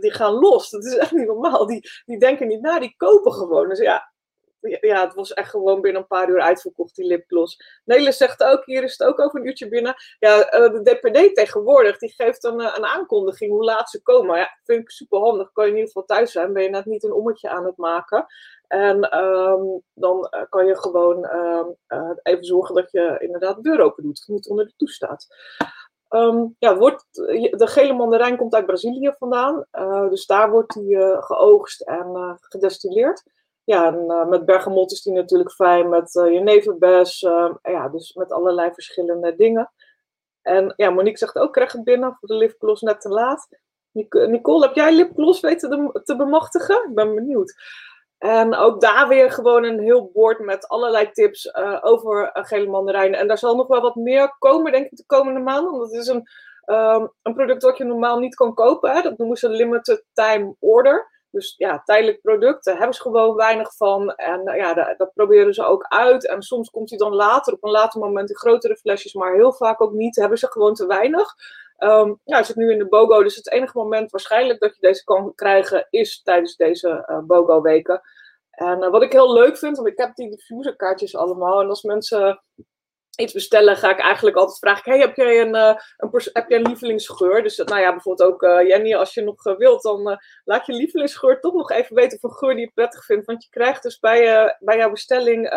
S1: die gaan los. Dat is echt niet normaal. Die, die denken niet na, die kopen gewoon. Dus ja, ja, het was echt gewoon binnen een paar uur uitverkocht, die lipgloss. Nelis zegt ook, hier is het ook over een uurtje binnen. Ja, uh, de DPD tegenwoordig, die geeft een, een aankondiging hoe laat ze komen. Ja, vind ik super handig. Kan je in ieder geval thuis zijn, ben je net niet een ommetje aan het maken. En um, dan uh, kan je gewoon uh, even zorgen dat je inderdaad de deur open doet. Niet onder de toestaat. Um, ja, wordt, de gele mandarijn komt uit Brazilië vandaan. Dus daar wordt die geoogst en gedestilleerd. Ja, en met bergamot is die natuurlijk fijn, met jeneverbes, ja, dus met allerlei verschillende dingen. En ja, Monique zegt ook, krijg het binnen voor de lipgloss net te laat. Nicole, heb jij lipgloss weten te bemachtigen? Ik ben benieuwd. En ook daar weer gewoon een heel bord met allerlei tips uh, over gele mandarijnen. En daar zal nog wel wat meer komen, denk ik, de komende maanden. Want het is een, um, een product wat je normaal niet kan kopen. Dat noemen ze limited time order. Dus ja, tijdelijk product, daar hebben ze gewoon weinig van. En uh, ja, dat, proberen ze ook uit. En soms komt hij dan later, op een later moment, in grotere flesjes. Maar heel vaak ook niet, hebben ze gewoon te weinig. Um, ja, zit nu in de BOGO, dus het enige moment waarschijnlijk dat je deze kan krijgen is tijdens deze uh, BOGO-weken. En uh, wat ik heel leuk vind, want ik heb die diffuserkaartjes allemaal. En als mensen iets bestellen, ga ik eigenlijk altijd vragen: hey, heb jij een, uh, een, heb jij een lievelingsgeur? Dus nou ja, bijvoorbeeld ook uh, Jenny, als je nog uh, wilt, dan laat je lievelingsgeur toch nog even weten een geur die je prettig vindt. Want je krijgt dus bij, bij jouw bestelling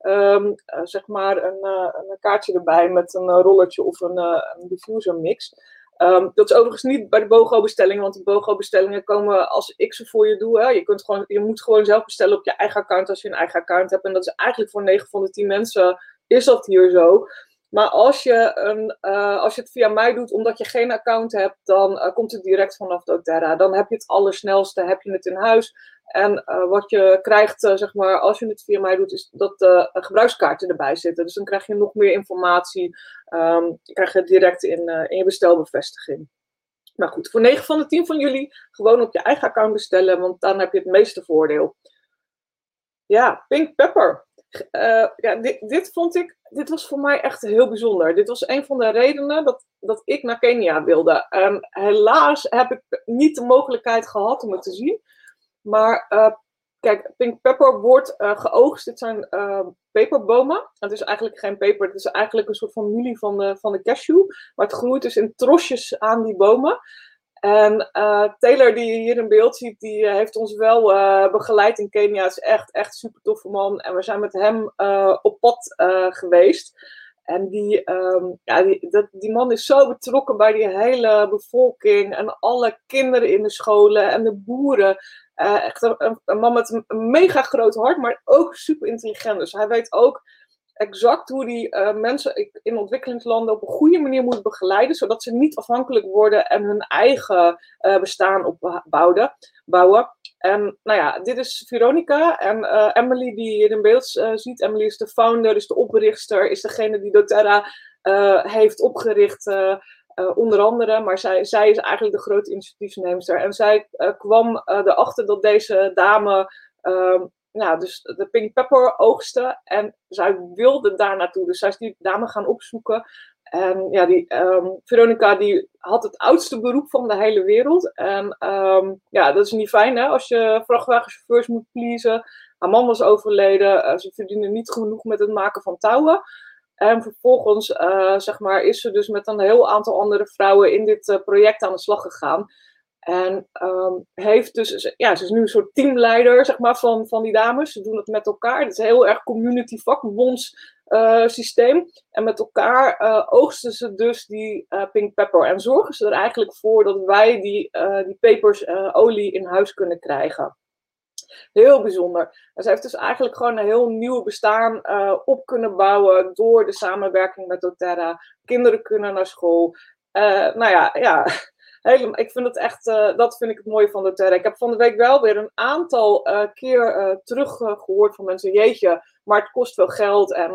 S1: um, zeg maar een, een kaartje erbij met een rolletje of een, een diffuser mix. Um, dat is overigens niet bij de BOGO-bestellingen, want de BOGO-bestellingen komen als ik ze voor je doe. Hè. Je, kunt gewoon, je moet gewoon zelf bestellen op je eigen account als je een eigen account hebt. En dat is eigenlijk voor 9 van de 10 mensen is dat hier zo. Maar als je, een, uh, als je het via mij doet omdat je geen account hebt, dan uh, komt het direct vanaf doTERRA. Dan heb je het allersnelste, heb je het in huis. En uh, wat je krijgt, zeg maar, als je het via mij doet, is dat de gebruikskaarten erbij zitten. Dus dan krijg je nog meer informatie. Um, je krijgt het direct in, in je bestelbevestiging. Maar goed, voor 9 van de 10 van jullie gewoon op je eigen account bestellen, want dan heb je het meeste voordeel. Ja, Pink Pepper. Uh, ja, dit, dit, vond ik, dit was voor mij echt heel bijzonder. Dit was een van de redenen dat, dat ik naar Kenia wilde. Helaas heb ik niet de mogelijkheid gehad om het te zien. Maar uh, kijk, pink pepper wordt uh, geoogst. Dit zijn peperbomen. Het is eigenlijk geen peper, het is eigenlijk een soort familie van de, van de cashew. Maar het groeit dus in trosjes aan die bomen. En uh, Taylor, die je hier in beeld ziet, die uh, heeft ons wel uh, begeleid in Kenia. Is echt, echt super toffe man. En we zijn met hem op pad geweest. En die, um, ja, dat, die man is zo betrokken bij die hele bevolking. En alle kinderen in de scholen en de boeren. echt een, een, man met een mega groot hart, maar ook super intelligent. Dus hij weet ook exact hoe die uh, mensen in ontwikkelingslanden op een goede manier moet begeleiden, zodat ze niet afhankelijk worden en hun eigen uh, bestaan opbouwen. Bouwen. En nou ja, dit is Veronica en uh, Emily die je hier in beeld ziet. Emily is de founder, is de oprichter, is degene die doTERRA heeft opgericht. onder andere, maar zij, zij is eigenlijk de grote initiatiefneemster. En zij kwam erachter dat deze dame ehm, nou, dus de pink pepper oogsten. En zij wilde daar naartoe. Dus zij is die dame gaan opzoeken. En ja, die um, Veronica die had het oudste beroep van de hele wereld. En um, ja, dat is niet fijn hè, als je vrachtwagenchauffeurs moet pleasen. Haar man was overleden. Uh, ze verdiende niet genoeg met het maken van touwen. En vervolgens uh, zeg maar, is ze dus met een heel aantal andere vrouwen in dit uh, project aan de slag gegaan. En um, heeft dus, ja, ze is nu een soort teamleider zeg maar, van, van die dames. Ze doen het met elkaar. Het is een heel erg community vakbonds uh, systeem. En met elkaar uh, oogsten ze dus die uh, pink pepper. En zorgen ze er eigenlijk voor dat wij die, die pepers olie in huis kunnen krijgen. Heel bijzonder. En ze heeft dus eigenlijk gewoon een heel nieuw bestaan op kunnen bouwen door de samenwerking met doTERRA. Kinderen kunnen naar school. nou ja, ja, helemaal, ik vind het echt, uh, dat vind ik het mooie van de Terra. Ik heb van de week wel weer een aantal uh, keer uh, terug gehoord van mensen, jeetje, maar het kost veel geld en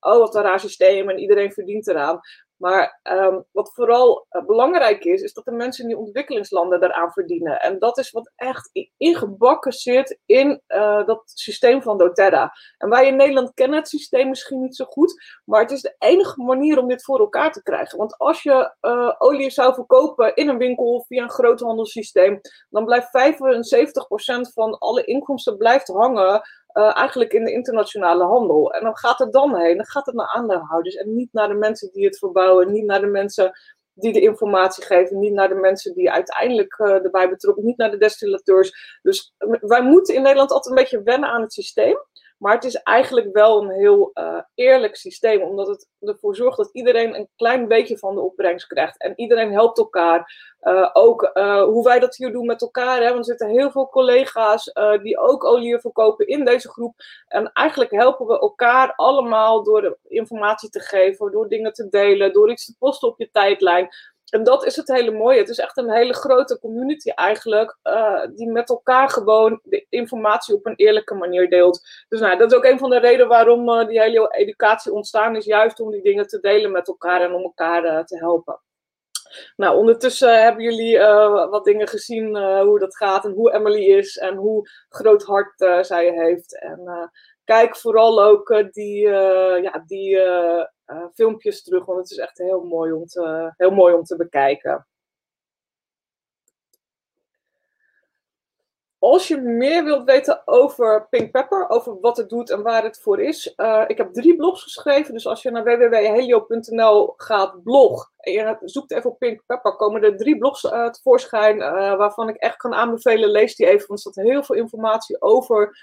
S1: oh, wat een raar systeem en iedereen verdient eraan. Maar um, wat vooral uh, belangrijk is, is dat de mensen in die ontwikkelingslanden daaraan verdienen. En dat is wat echt ingebakken zit in uh, dat systeem van doTERRA. En wij in Nederland kennen het systeem misschien niet zo goed, maar het is de enige manier om dit voor elkaar te krijgen. Want als je uh, olie zou verkopen in een winkel via een groothandelssysteem, dan blijft 75% van alle inkomsten blijft hangen uh, eigenlijk in de internationale handel. En dan gaat het dan heen, dan gaat het naar aandeelhouders en niet naar de mensen die het verbouwen, niet naar de mensen die de informatie geven, niet naar de mensen die uiteindelijk uh, erbij betrokken, niet naar de destillateurs. Dus wij moeten in Nederland altijd een beetje wennen aan het systeem. Maar het is eigenlijk wel een heel uh, eerlijk systeem, omdat het ervoor zorgt dat iedereen een klein beetje van de opbrengst krijgt. En iedereen helpt elkaar. Uh, ook uh, hoe wij dat hier doen met elkaar. Hè? Want er zitten heel veel collega's die ook olie verkopen in deze groep. En eigenlijk helpen we elkaar allemaal door informatie te geven, door dingen te delen, door iets te posten op je tijdlijn. En dat is het hele mooie. Het is echt een hele grote community eigenlijk, uh, die met elkaar gewoon de informatie op een eerlijke manier deelt. Dus nou, dat is ook een van de redenen waarom uh, die hele educatie ontstaan is, juist om die dingen te delen met elkaar en om elkaar uh, te helpen. Nou, ondertussen hebben jullie wat dingen gezien hoe dat gaat en hoe Emily is en hoe groot hart zij heeft. En kijk vooral ook die, ja, die uh, filmpjes terug, want het is echt heel mooi om te, heel mooi om te bekijken. Als je meer wilt weten over Pink Pepper, over wat het doet en waar het voor is, uh, ik heb drie blogs geschreven. Dus als je naar www.helio.nl gaat blog en je zoekt even op Pink Pepper, komen er drie blogs uh, tevoorschijn uh, waarvan ik echt kan aanbevelen. Lees die even, want er staat heel veel informatie over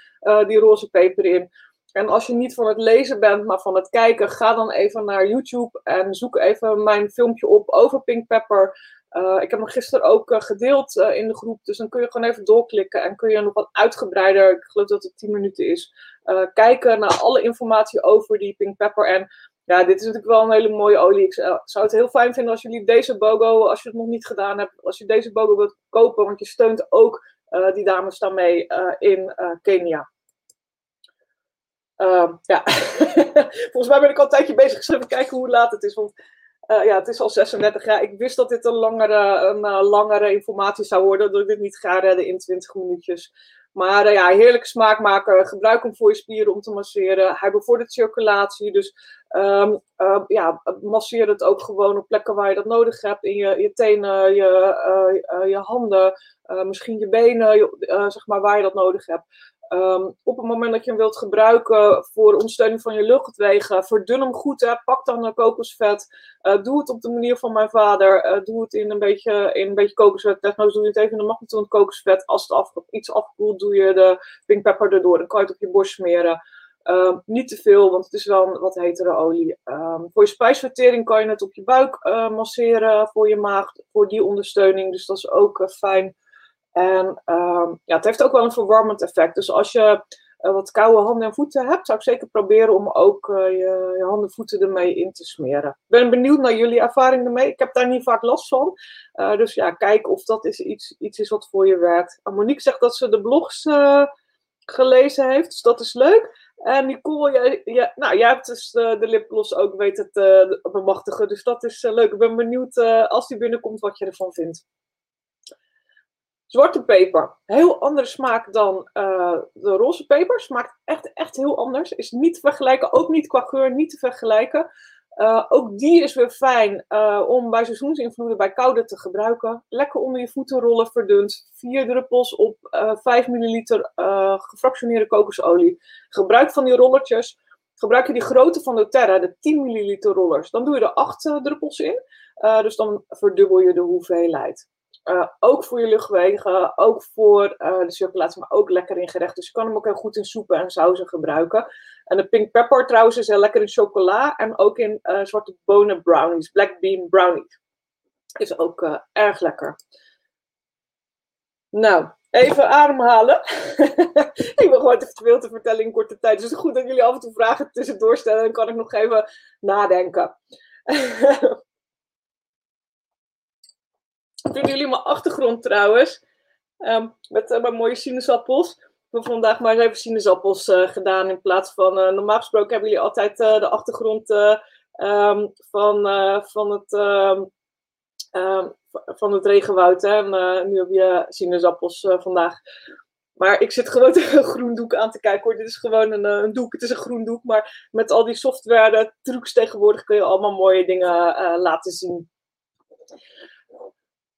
S1: die roze peper in. En als je niet van het lezen bent, maar van het kijken, ga dan even naar YouTube en zoek even mijn filmpje op over Pink Pepper. Uh, ik heb hem gisteren ook uh, gedeeld uh, in de groep, dus dan kun je gewoon even doorklikken en kun je nog wat uitgebreider, ik geloof dat het 10 minuten is, kijken naar alle informatie over die Pink Pepper. En ja, dit is natuurlijk wel een hele mooie olie. Ik zou het heel fijn vinden als jullie deze BOGO, als je het nog niet gedaan hebt, als je deze BOGO wilt kopen, want je steunt ook die dames daarmee in Kenia. Uh, ja, volgens mij ben ik al een tijdje bezig. Even kijken hoe laat het is. Want uh, ja, het is al 36 jaar. Ik wist dat dit een langere, een, uh, langere informatie zou worden. Dat ik dit niet ga redden in 20 minuutjes. Maar uh, ja, heerlijke smaakmaker. Gebruik hem voor je spieren om te masseren. Hij bevordert circulatie. Dus um, ja, masseer het ook gewoon op plekken waar je dat nodig hebt. In je, je tenen, je, je handen, misschien je benen, zeg maar waar je dat nodig hebt. Um, op het moment dat je hem wilt gebruiken voor ondersteuning van je luchtwegen, verdun hem goed. Hè. Pak dan kokosvet. Uh, doe het op de manier van mijn vader. Uh, doe het in een beetje, in een beetje kokosvet. Desnoods doe je het even in de magnetron kokosvet. Als het af, iets afkoelt, doe je de pink pepper erdoor. Dan kan je het op je borst smeren. Uh, niet te veel, want het is wel een wat hetere olie. Um, voor je spijsvertering kan je het op je buik uh, masseren. Voor je maag, voor die ondersteuning. Dus dat is ook fijn. En uh, ja, het heeft ook wel een verwarmend effect. Dus als je uh, wat koude handen en voeten hebt, zou ik zeker proberen om ook uh, je, je, handen en voeten ermee in te smeren. Ik ben benieuwd naar jullie ervaring ermee. Ik heb daar niet vaak last van. Uh, dus ja, kijk of dat is iets, iets is wat voor je werkt. Monique zegt dat ze de blogs gelezen heeft, dus dat is leuk. En Nicole, jij, jij, nou, jij hebt dus de, de lipgloss ook weten te bemachtigen, dus dat is leuk. Ik ben benieuwd als die binnenkomt wat je ervan vindt. Zwarte peper, heel andere smaak dan uh, de roze peper. Smaakt echt, echt heel anders. Is niet te vergelijken, ook niet qua geur, niet te vergelijken. Uh, ook die is weer fijn uh, om bij seizoensinvloeden bij koude te gebruiken. Lekker onder je voeten rollen, verdund. Vier druppels op 5 milliliter gefractioneerde kokosolie. Gebruik van die rollertjes. Gebruik je die grote van doTERRA, de 10 milliliter rollers. Dan doe je er 8 druppels in. dus dan verdubbel je de hoeveelheid. Uh, ook voor je luchtwegen, ook voor uh, de circulatie, maar ook lekker in gerechten. Dus je kan hem ook heel goed in soepen en sauzen gebruiken. En de pink pepper trouwens is heel lekker in chocola en ook in uh, zwarte bonen brownies, black bean brownies. Is ook erg lekker. Nou, even ademhalen. ik wil gewoon te veel te vertellen in korte tijd. Dus het is goed dat jullie af en toe vragen tussendoor stellen. Dan kan ik nog even nadenken. Vinden jullie mijn achtergrond trouwens? Um, met uh, mijn mooie sinaasappels. Ik heb vandaag maar eens even sinaasappels uh, gedaan in plaats van... Uh, normaal gesproken hebben jullie altijd de achtergrond um, van, van het... Um, van het regenwoud. Hè? En, nu heb je sinaasappels vandaag. Maar ik zit gewoon een groen doek aan te kijken hoor. Dit is gewoon een, een doek. Het is een groen doek. Maar met al die software trucs tegenwoordig kun je allemaal mooie dingen laten zien.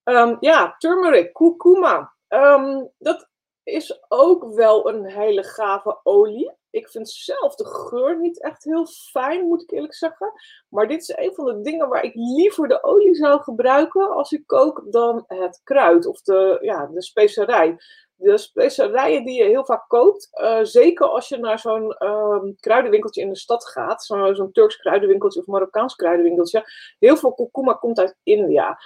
S1: Um, ja, turmeric, kurkuma. Um, dat is ook wel een hele gave olie. Ik vind zelf de geur niet echt heel fijn, moet ik eerlijk zeggen. Maar dit is een van de dingen waar ik liever de olie zou gebruiken als ik kook dan het kruid of de, ja, de specerij. De specerijen die je heel vaak koopt, uh, zeker als je naar zo'n um, kruidenwinkeltje in de stad gaat, zo'n zo Turks kruidenwinkeltje of Marokkaans kruidenwinkeltje, heel veel kurkuma komt uit India.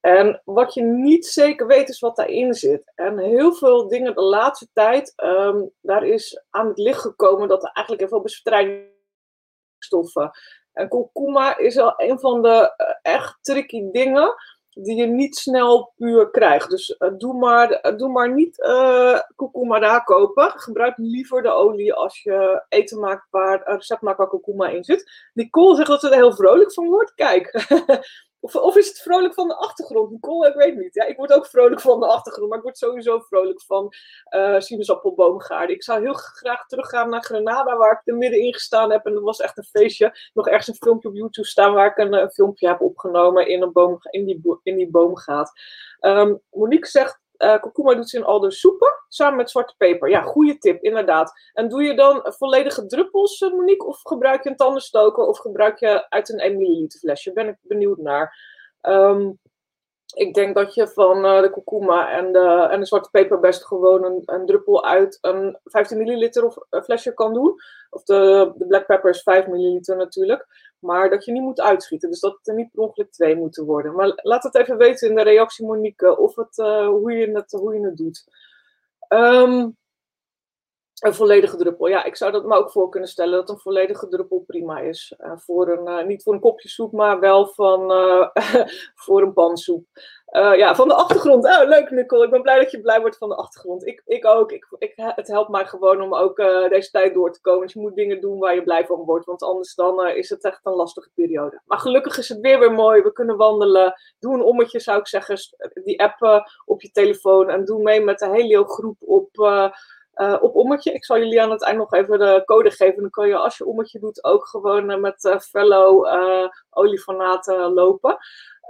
S1: En wat je niet zeker weet is wat daarin zit. En heel veel dingen de laatste tijd, um, daar is aan het licht gekomen dat er eigenlijk heel veel bestrijdingsstoffen. En kurkuma is al een van de uh, echt tricky dingen die je niet snel puur krijgt. Dus uh, doe, maar, uh, doe maar niet uh, kurkuma daar kopen. Gebruik liever de olie als je eten maakt waar recept maakt waar kurkuma in zit. Nicole zegt dat ze er heel vrolijk van wordt. Kijk, Of, of is het vrolijk van de achtergrond? Nicole, ik weet niet. Ja, ik word ook vrolijk van de achtergrond, maar ik word sowieso vrolijk van uh, sinaasappelboomgaarden. Ik zou heel graag teruggaan naar Grenada, waar ik er middenin gestaan heb. En dat was echt een feestje. Nog ergens een filmpje op YouTube staan waar ik een, een filmpje heb opgenomen in, een boom, in, die, in die boomgaat. Um, Monique zegt uh, doet ze in al de soepen samen met zwarte peper. Ja, goede tip, inderdaad. En doe je dan volledige druppels, uh, Monique? Of gebruik je een tandenstoker? Of gebruik je uit een 1 milliliter flesje? Ben ik benieuwd naar. Um, ik denk dat je van uh, de kurkuma en de, en de zwarte peper best gewoon een, druppel uit een 15 milliliter flesje kan doen. Of de, de black pepper is 5 milliliter natuurlijk. Maar dat je niet moet uitschieten. Dus dat het er niet per ongeluk twee moeten worden. Maar laat het even weten in de reactie, Monique, of het, uh, hoe, je het, hoe je het doet. Um, een volledige druppel. Ja, ik zou dat me ook voor kunnen stellen dat een volledige druppel prima is. Uh, voor een, uh, niet voor een kopje soep, maar wel van, uh, voor een pansoep. ja, van de achtergrond. Oh, leuk Nicole. Ik ben blij dat je blij wordt van de achtergrond. Ik, ik ook. Ik, ik, het helpt mij gewoon om ook deze tijd door te komen. Dus je moet dingen doen waar je blij van wordt. Want anders dan is het echt een lastige periode. Maar gelukkig is het weer weer mooi. We kunnen wandelen. Doe een ommetje zou ik zeggen. Die appen op je telefoon. En doe mee met de hele groep op uh, op ommetje. Ik zal jullie aan het eind nog even de code geven. Dan kan je als je ommetje doet ook gewoon uh, met uh, fellow olifanaten lopen.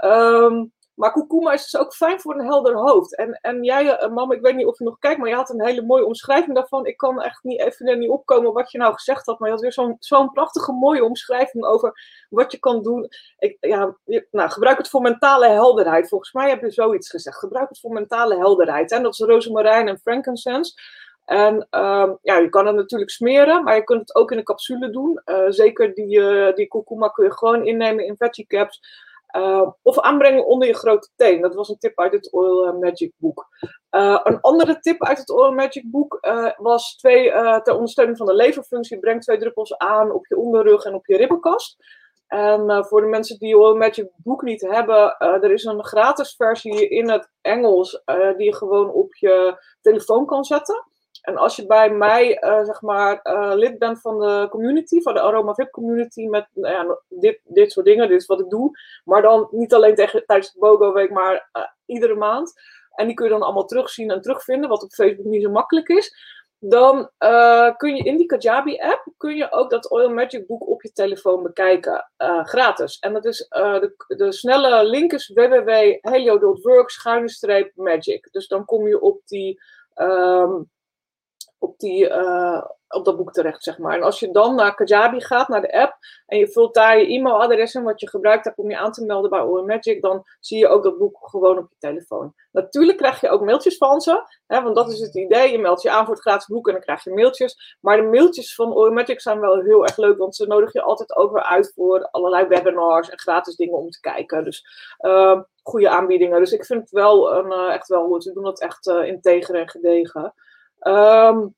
S1: Um, maar kurkuma is dus ook fijn voor een helder hoofd. En, en jij, mam, ik weet niet of je nog kijkt, maar je had een hele mooie omschrijving daarvan. Ik kan echt niet, even er niet opkomen wat je nou gezegd had. Maar je had weer zo'n zo'n prachtige mooie omschrijving over wat je kan doen. Ik, ja, nou, gebruik het voor mentale helderheid. Volgens mij heb je zoiets gezegd. Gebruik het voor mentale helderheid. En dat is rozemarijn en frankincense. En um, ja, je kan het natuurlijk smeren, maar je kunt het ook in een capsule doen. Uh, zeker die, uh, die kurkuma kun je gewoon innemen in veggie caps. Uh, of aanbrengen onder je grote teen. Dat was een tip uit het Oil Magic boek. een andere tip uit het Oil Magic boek was twee, ter ondersteuning van de leverfunctie. Breng twee druppels aan op je onderrug en op je ribbenkast. En voor de mensen die Oil Magic boek niet hebben, er is een gratis versie in het Engels die je gewoon op je telefoon kan zetten. En als je bij mij, uh, zeg maar, uh, lid bent van de community, van de Aroma VIP community, met nou ja, dit, dit soort dingen, dit is wat ik doe. Maar dan niet alleen tijdens de BOGO week, maar uh, iedere maand. En die kun je dan allemaal terugzien en terugvinden, wat op Facebook niet zo makkelijk is. Dan kun je in die Kajabi app, kun je ook dat Oil Magic boek op je telefoon bekijken, gratis. En dat is, de, de snelle link is www.helio.work-magic. Dus dan kom je op die... Um, op, die, uh, op dat boek terecht, zeg maar. En als je dan naar Kajabi gaat, naar de app, en je vult daar je e-mailadres in wat je gebruikt hebt om je aan te melden bij OM Magic, dan zie je ook dat boek gewoon op je telefoon. Natuurlijk krijg je ook mailtjes van ze, hè, want dat is het idee. Je meldt je aan voor het gratis boek en dan krijg je mailtjes. Maar de mailtjes van OM Magic zijn wel heel erg leuk, want ze nodigen je altijd ook weer uit voor allerlei webinars en gratis dingen om te kijken. Dus uh, goede aanbiedingen. Dus ik vind het wel een, uh, echt wel goed. Ze doen dat echt uh, integer en gedegen. Um,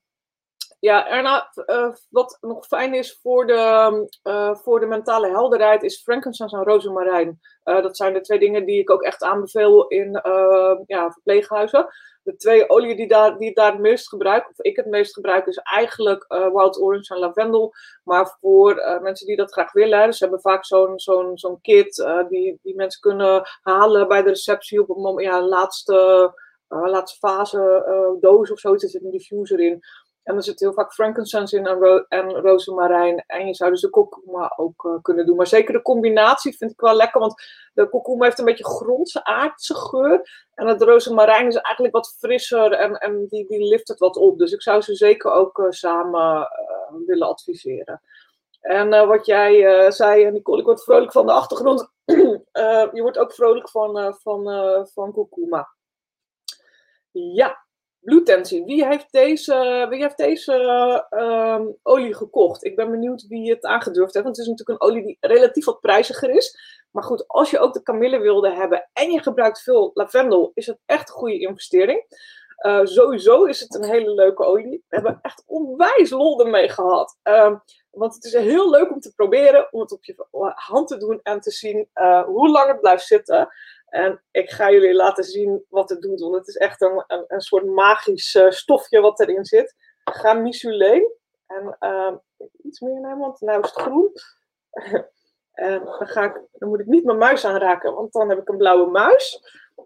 S1: ja, Erna, uh, wat nog fijn is voor de, uh, voor de mentale helderheid is frankincense en rozemarijn. Uh, dat zijn de twee dingen die ik ook echt aanbeveel in ja, verpleeghuizen. De twee oliën die, daar, die ik daar het meest gebruik, of ik het meest gebruik, is eigenlijk wild orange en lavendel. Maar voor mensen die dat graag willen, dus ze hebben vaak zo'n zo'n zo'n kit die, die mensen kunnen halen bij de receptie op moment, ja, laatste, laatste fase doos of zoiets. Er zit een diffuser in. En er zit heel vaak frankincense in en, ro en je zou dus de kurkuma ook uh, kunnen doen. Maar zeker de combinatie vind ik wel lekker. Want de kurkuma heeft een beetje grondse, aardse geur. En het rozemarijn is eigenlijk wat frisser. En, en die, die lift het wat op. Dus ik zou ze zeker ook samen willen adviseren. En wat jij zei, Nicole, ik word vrolijk van de achtergrond. je wordt ook vrolijk van, van, van kurkuma. Ja, bloedtensie. Wie heeft deze, wie heeft deze uh, olie gekocht? Ik ben benieuwd wie het aangedurfd heeft. Want het is natuurlijk een olie die relatief wat prijziger is. Maar goed, als je ook de kamille wilde hebben en je gebruikt veel lavendel, is het echt een goede investering. Uh, sowieso is het een hele leuke olie. We hebben echt onwijs lol ermee gehad. Uh, want het is heel leuk om te proberen, om het op je hand te doen en te zien uh, hoe lang het blijft zitten. En ik ga jullie laten zien wat het doet, want het is echt een, een, soort magisch uh, stofje wat erin zit. Gamisulene. En uh, iets meer nemen, want nu is het groen. en dan, ga ik, dan moet ik niet mijn muis aanraken, want dan heb ik een blauwe muis.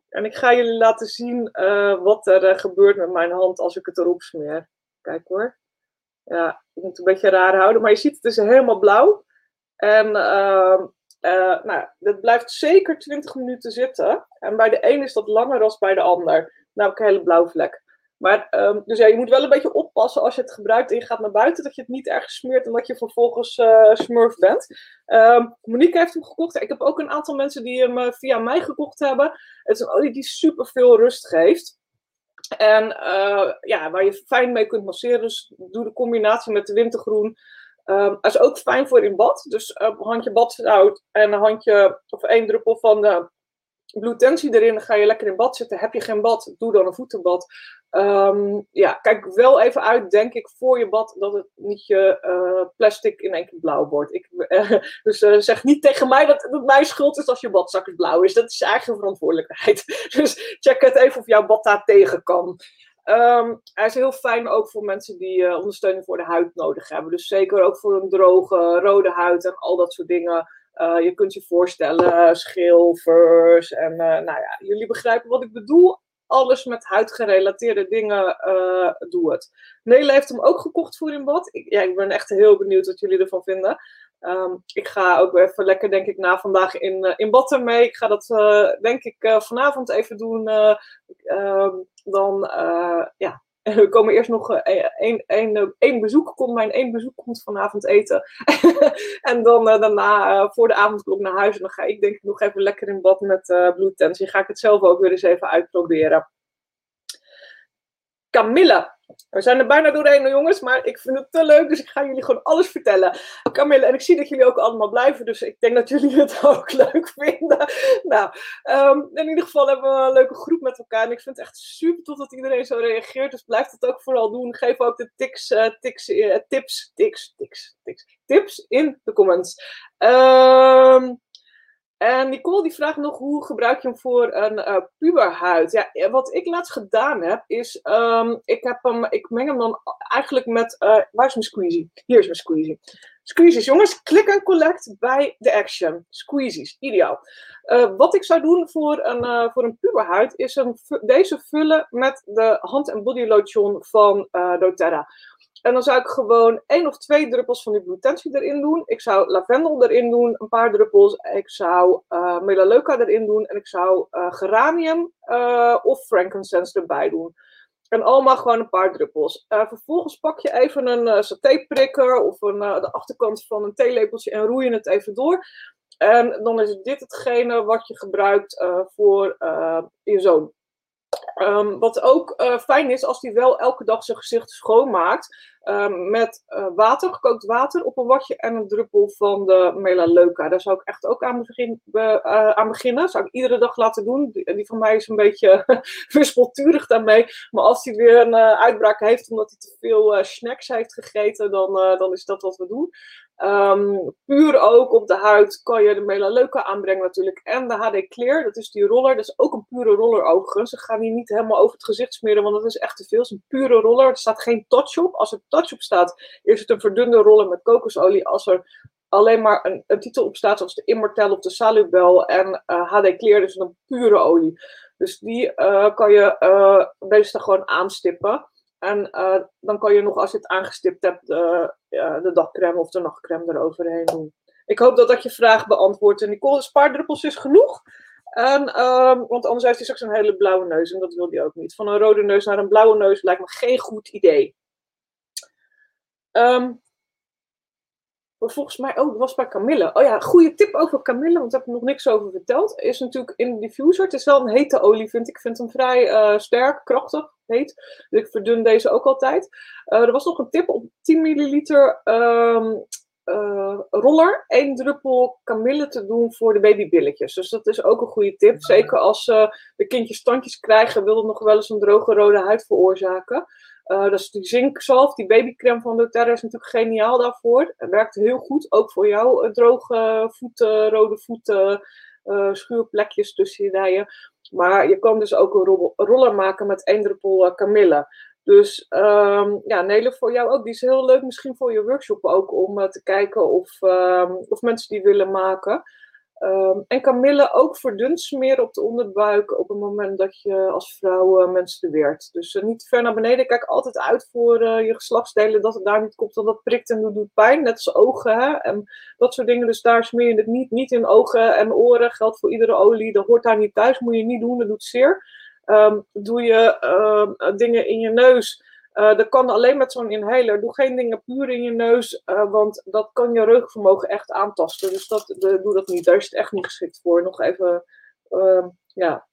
S1: En ik ga jullie laten zien uh, wat er uh, gebeurt met mijn hand als ik het erop smeer. Kijk hoor. Ja, ik moet het een beetje raar houden, maar je ziet het is helemaal blauw. En uh, nou, dat blijft zeker 20 minuten zitten. En bij de een is dat langer dan bij de ander. Nou, een hele blauwe vlek. Maar, um, dus ja, je moet wel een beetje oppassen als je het gebruikt en je gaat naar buiten, dat je het niet ergens smeert en dat je vervolgens uh, smurf bent. Um, Monique heeft hem gekocht. Ik heb ook een aantal mensen die hem uh, via mij gekocht hebben. Het is een olie die super veel rust geeft. En ja, waar je fijn mee kunt masseren. Dus doe de combinatie met de wintergroen. Dat is ook fijn voor in bad. Dus uh, een handje badzout en een handje of één druppel van de bloedtensie erin. Dan ga je lekker in bad zitten. Heb je geen bad, doe dan een voetenbad. Um, ja, kijk wel even uit, denk ik, voor je bad dat het niet je uh, plastic in één keer blauw wordt. Ik, uh, dus uh, zeg niet tegen mij dat het mijn schuld is als je badzak blauw is. Dat is je eigen verantwoordelijkheid. Dus check het even of jouw bad daar tegen kan. Um, hij is heel fijn ook voor mensen die uh, ondersteuning voor de huid nodig hebben. Dus zeker ook voor een droge, rode huid en al dat soort dingen. Uh, je kunt je voorstellen, schilfers en nou ja, jullie begrijpen wat ik bedoel. Alles met huidgerelateerde dingen doe het. Nele heeft hem ook gekocht voor in bad. Ik, ja, ik ben echt heel benieuwd wat jullie ervan vinden. Um, ik ga ook even lekker, denk ik, na vandaag in, uh, in bad ermee. Ik ga dat, uh, denk ik, uh, vanavond even doen. Um, dan, ja, we komen eerst nog één, één, bezoek. Komt mijn één bezoek komt vanavond eten. en dan daarna voor de avondklok naar huis. En dan ga ik denk ik nog even lekker in bad met uh. Ga ik het zelf ook weer eens even uitproberen. Camilla. We zijn er bijna doorheen, jongens, maar ik vind het te leuk, dus ik ga jullie gewoon alles vertellen. Camille, en ik zie dat jullie ook allemaal blijven, dus ik denk dat jullie het ook leuk vinden. Nou, um, in ieder geval hebben we een leuke groep met elkaar en ik vind het echt super tof dat iedereen zo reageert, dus blijf het ook vooral doen. Geef ook de tics, uh, tics, uh, tips, tips in de comments. Um, en Nicole die vraagt nog hoe gebruik je hem voor een uh, puberhuid? Ja, wat ik laatst gedaan heb is, um, ik, heb hem, ik meng hem dan eigenlijk met, uh, waar is mijn squeezie? Hier is mijn squeezie. Squeezies, jongens, klik en collect bij de Action. Squeezies, ideaal. Wat ik zou doen voor een, voor een puberhuid is deze vullen met de hand- en body lotion van doTERRA. En dan zou ik gewoon één of twee druppels van die bloedtensie erin doen. Ik zou lavendel erin doen, een paar druppels. Ik zou uh, melaleuca erin doen. En ik zou uh, geranium uh, of frankincense erbij doen. En allemaal gewoon een paar druppels. vervolgens pak je even een satéprikker of een, de achterkant van een theelepeltje en roei je het even door. En dan is dit hetgene wat je gebruikt voor je zoon. Um, wat ook uh, fijn is als hij wel elke dag zijn gezicht schoonmaakt. Um, met uh, water, gekookt water op een watje en een druppel van de melaleuca. Daar zou ik echt ook aan, begin, uh, aan beginnen. Zou ik iedere dag laten doen. Die, die van mij is een beetje wispelturig daarmee. Maar als hij weer een uitbraak heeft omdat hij te veel snacks heeft gegeten, dan, dan is dat wat we doen. Um, puur ook op de huid kan je de melaleuca aanbrengen natuurlijk. En de HD Clear, dat is die roller. Dat is ook een pure roller overigens. Ik ga die niet helemaal over het gezicht smeren, want dat is echt te veel. Het is een pure roller. Er staat geen touch op. Als er touch op staat, is het een verdunde roller met kokosolie. Als er alleen maar een, titel op staat, zoals de Immortel of de Salubel en HD uh, Clear, dus een pure olie. Dus die uh, kan je uh, meestal gewoon aanstippen. En uh, dan kan je nog, als je het aangestipt hebt, uh, uh, de dagcrème of de nachtcrème eroverheen doen. Ik hoop dat dat je vraag beantwoordt. En Nicole, spaardruppels is genoeg. En, ehm, want anders heeft hij straks een hele blauwe neus. En dat wil hij ook niet. Van een rode neus naar een blauwe neus lijkt me geen goed idee. Um, volgens mij ook, was bij Camille. Oh ja, goede tip over Camille, want daar heb ik nog niks over verteld. Is natuurlijk in de diffuser. Het is wel een hete olie, vind ik. Ik vind hem vrij uh, sterk, krachtig, heet. Dus ik verdun deze ook altijd. Uh, er was nog een tip op 10 milliliter um, uh, roller. één druppel Camille te doen voor de babybilletjes. Dus dat is ook een goede tip. Zeker als de kindjes standjes krijgen, wil het nog wel eens een droge rode huid veroorzaken. Uh, dat is die zinkzalf, die babycreme van doTERRA is natuurlijk geniaal daarvoor. Het werkt heel goed, ook voor jou uh, droge voeten, rode voeten, uh, schuurplekjes tussen je dijen. Maar je kan dus ook een roller maken met één druppel kamille. Dus um, ja, Nele, voor jou ook. Die is heel leuk, misschien voor je workshop ook, om te kijken of, um, of mensen die willen maken. Um, en kamille ook verdund smeren op de onderbuik op het moment dat je als vrouw uh, menstrueert. Dus uh, niet ver naar beneden. Kijk altijd uit voor uh, je geslachtsdelen dat het daar niet komt, want dat prikt en doet, doet pijn. Net als ogen hè? en dat soort dingen. Dus daar smeer je het niet. Niet in ogen en oren. Geldt voor iedere olie. Dat hoort daar niet thuis. Moet je niet doen. Dat doet zeer. Um, doe je uh, dingen in je neus. Uh, dat kan alleen met zo'n inhaler. Doe geen dingen puur in je neus, uh, want dat kan je reukvermogen echt aantasten. Dus dat, de, doe dat niet. Daar is het echt niet geschikt voor. Nog even, uh, ja,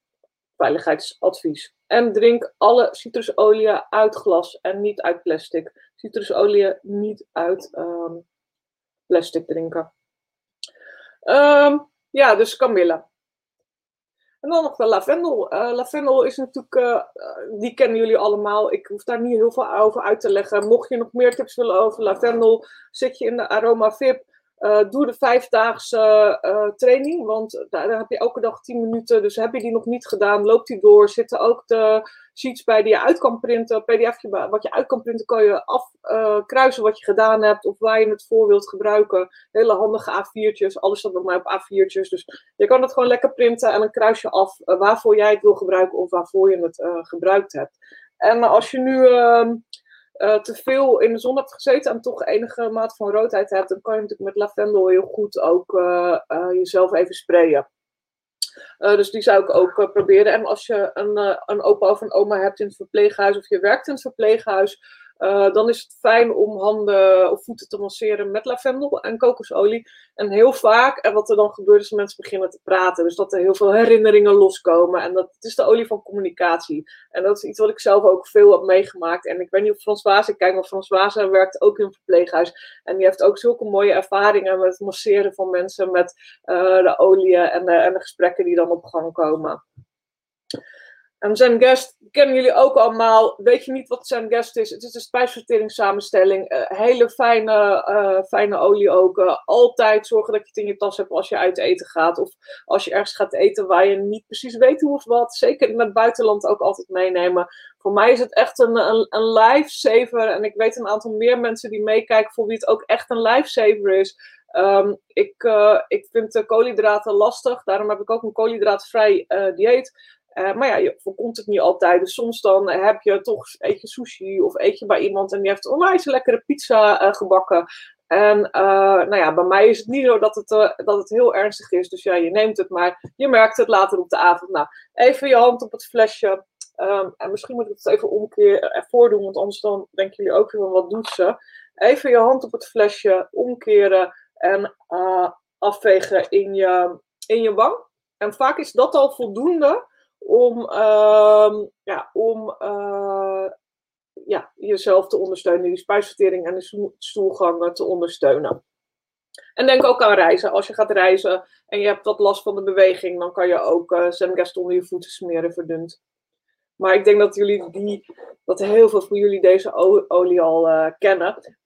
S1: veiligheidsadvies. En drink alle citrusolie uit glas en niet uit plastic. Citrusolie niet uit um, plastic drinken. Um, ja, dus Camilla. En dan nog de lavendel. Uh, lavendel is natuurlijk, uh, die kennen jullie allemaal. Ik hoef daar niet heel veel over uit te leggen. Mocht je nog meer tips willen over lavendel, zit je in de Aroma VIP. Uh, doe de vijfdaagse uh, training, want daar, heb je elke dag 10 minuten. Dus heb je die nog niet gedaan, loopt die door. Zitten ook de sheets bij die je uit kan printen. PDFje wat je uit kan printen, kan je afkruisen uh, wat je gedaan hebt of waar je het voor wilt gebruiken. Hele handige A4'tjes, alles staat bij mij op A4'tjes. Dus je kan het gewoon lekker printen en dan kruis je af waarvoor jij het wil gebruiken of waarvoor je het gebruikt hebt. En als je nu ehm, uh, te veel in de zon hebt gezeten en toch enige maat van roodheid hebt, dan kan je natuurlijk met lavendel heel goed ook uh, uh, jezelf even sprayen. dus die zou ik ook proberen. En als je een, een opa of een oma hebt in het verpleeghuis of je werkt in het verpleeghuis, uh, dan is het fijn om handen of voeten te masseren met lavendel en kokosolie. En heel vaak, en wat er dan gebeurt, is dat mensen beginnen te praten. Dus dat er heel veel herinneringen loskomen. En dat het is de olie van communicatie. En dat is iets wat ik zelf ook veel heb meegemaakt. En ik weet niet of Françoise, ik kijk, maar Françoise werkt ook in een verpleeghuis. En die heeft ook zulke mooie ervaringen met het masseren van mensen met uh, de olie en en de gesprekken die dan op gang komen. En zijn guest kennen jullie ook allemaal. Weet je niet wat zijn guest is? Het is een spijsverteringssamenstelling. Uh, hele fijne, uh, fijne olie ook. Uh, altijd zorgen dat je het in je tas hebt als je uit eten gaat. Of als je ergens gaat eten waar je niet precies weet hoe of wat. Zeker het buitenland ook altijd meenemen. Voor mij is het echt een, een, een lifesaver. En ik weet een aantal meer mensen die meekijken voor wie het ook echt een lifesaver is. Um, ik, ik vind koolhydraten lastig. Daarom heb ik ook een koolhydraatvrij dieet. Uh, maar ja, je voorkomt het niet altijd. Dus soms dan heb je toch, eet je sushi of eet je bij iemand en die heeft onwijs lekkere pizza uh, gebakken. En uh, nou ja, bij mij is het niet zo dat het, dat het heel ernstig is. Dus ja, je neemt het, maar je merkt het later op de avond. Nou, even je hand op het flesje. Ehm, en misschien moet ik het even omkeer voordoen, want anders dan denken jullie ook weer van wat doet ze. Even je hand op het flesje omkeren en afvegen in je, in je wang. En vaak is dat al voldoende om, uh, ja, om uh, ja, jezelf te ondersteunen, die spijsvertering en de stoelgang te ondersteunen. En denk ook aan reizen. Als je gaat reizen en je hebt wat last van de beweging, dan kan je ook uh, Zemgest onder je voeten smeren verdund. Maar ik denk dat jullie die, dat heel veel van jullie deze olie al uh, kennen.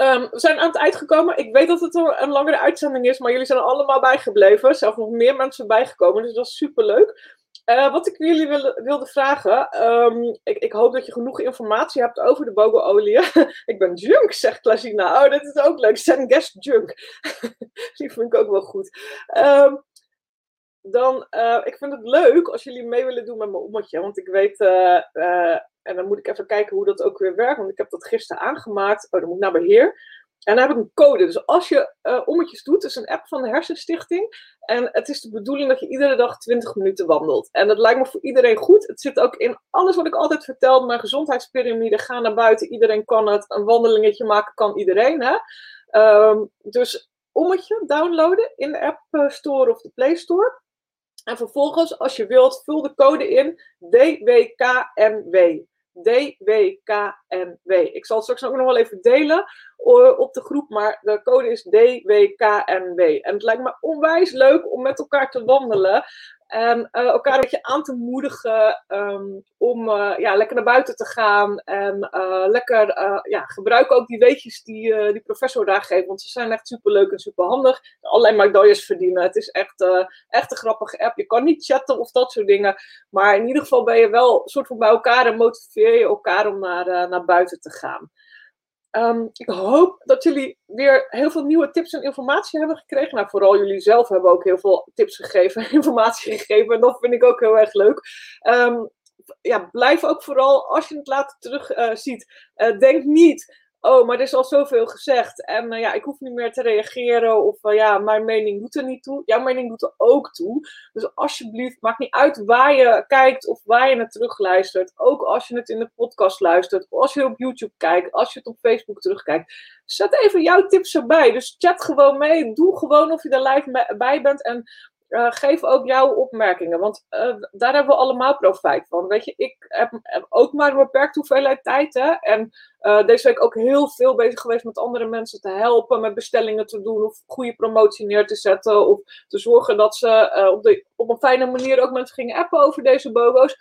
S1: Um, we zijn aan het eind gekomen. Ik weet dat het een langere uitzending is, maar jullie zijn allemaal bijgebleven. Zelfs nog meer mensen bijgekomen, dus dat is super leuk. Uh, wat ik jullie wilde, wilde vragen, um, ik, ik, hoop dat je genoeg informatie hebt over de bogo-olie. ik ben junk, zegt Klasina. Oh, dat is ook leuk. Zijn guest junk. Die vind ik ook wel goed. Um, dan, uh, ik vind het leuk als jullie mee willen doen met mijn ommetje. Want ik weet, uh, uh, en dan moet ik even kijken hoe dat ook weer werkt. Want ik heb dat gisteren aangemaakt. Oh, dan moet ik naar beheer. En dan heb ik een code. Dus als je ommetjes doet, is een app van de Hersenstichting. En het is de bedoeling dat je iedere dag 20 minuten wandelt. En dat lijkt me voor iedereen goed. Het zit ook in alles wat ik altijd vertel. Mijn gezondheidspyramide. Ga naar buiten. Iedereen kan het. Een wandelingetje maken kan iedereen. Hè? Um, dus ommetje downloaden in de App Store of de Play Store. En vervolgens, als je wilt, vul de code in DWKNW. DWKNW. Ik zal het straks ook nog wel even delen op de groep, maar de code is DWKNW. En het lijkt me onwijs leuk om met elkaar te wandelen. En uh, elkaar een beetje aan te moedigen um, om uh, ja, lekker naar buiten te gaan. En uh, lekker ja, gebruik ook die weetjes die die professor daar geeft. Want ze zijn echt super leuk en super handig. Allerlei medailles verdienen. Het is echt, echt een grappige app. Je kan niet chatten of dat soort dingen. Maar in ieder geval ben je wel soort van bij elkaar en motiveer je elkaar om naar, naar buiten te gaan. Um, ik hoop dat jullie weer heel veel nieuwe tips en informatie hebben gekregen. Nou, vooral jullie zelf hebben ook heel veel tips gegeven, informatie gegeven. En dat vind ik ook heel erg leuk. Um, ja, blijf ook vooral, als je het later terug uh, ziet, uh, denk niet oh, maar er is al zoveel gezegd en uh, ja, ik hoef niet meer te reageren of uh, ja, mijn mening doet er niet toe. Jouw mening doet er ook toe. Dus alsjeblieft, maakt niet uit waar je kijkt of waar je het terugluistert. Ook als je het in de podcast luistert, of als je op YouTube kijkt, als je het op Facebook terugkijkt. Zet even jouw tips erbij. Dus chat gewoon mee. Doe gewoon of je er live bij bent en uh, geef ook jouw opmerkingen, want uh, daar hebben we allemaal profijt van. Weet je, ik heb, ook maar een beperkte hoeveelheid tijd. Hè? En uh, deze week ook heel veel bezig geweest met andere mensen te helpen, met bestellingen te doen, of goede promotie neer te zetten, of te zorgen dat ze op, de, op een fijne manier ook mensen gingen appen over deze bogo's.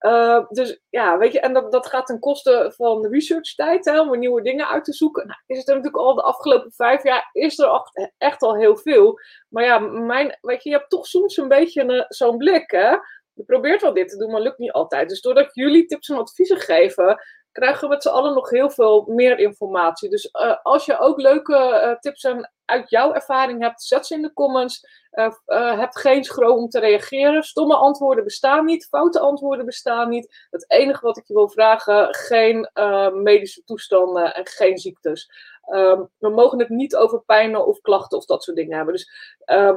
S1: Uh, dus ja, weet je, en dat, dat gaat ten koste van research tijd, hè, om nieuwe dingen uit te zoeken. Nou, is het natuurlijk al de afgelopen vijf jaar, is er echt al heel veel. Maar ja, mijn, weet je, je hebt toch soms een beetje zo'n blik, hè. Je probeert wel dit te doen, maar lukt niet altijd. Dus doordat jullie tips en adviezen geven, krijgen we met z'n allen nog heel veel meer informatie. Dus uh, als je ook leuke uh, tips en uit jouw ervaring hebt, zet ze in de comments. Uh, heb geen schroom om te reageren. Stomme antwoorden bestaan niet. Foute antwoorden bestaan niet. Het enige wat ik je wil vragen: geen medische toestanden en geen ziektes. Um, we mogen het niet over pijnen of klachten of dat soort dingen hebben. Dus,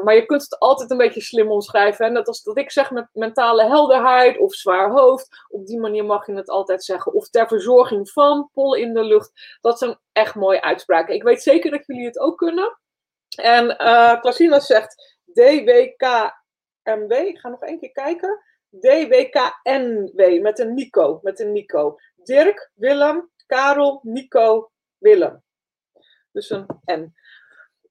S1: maar je kunt het altijd een beetje slim omschrijven. En net als dat ik zeg met mentale helderheid of zwaar hoofd. Op die manier mag je het altijd zeggen. Of ter verzorging van, pol in de lucht. Dat zijn echt mooie uitspraken. Ik weet zeker dat jullie het ook kunnen. En uh, Klasina zegt DWKMW. Ik ga nog één keer kijken. DWKNW met een Nico. Met een Nico. Dirk, Willem, Karel, Nico, Willem. Dus een N.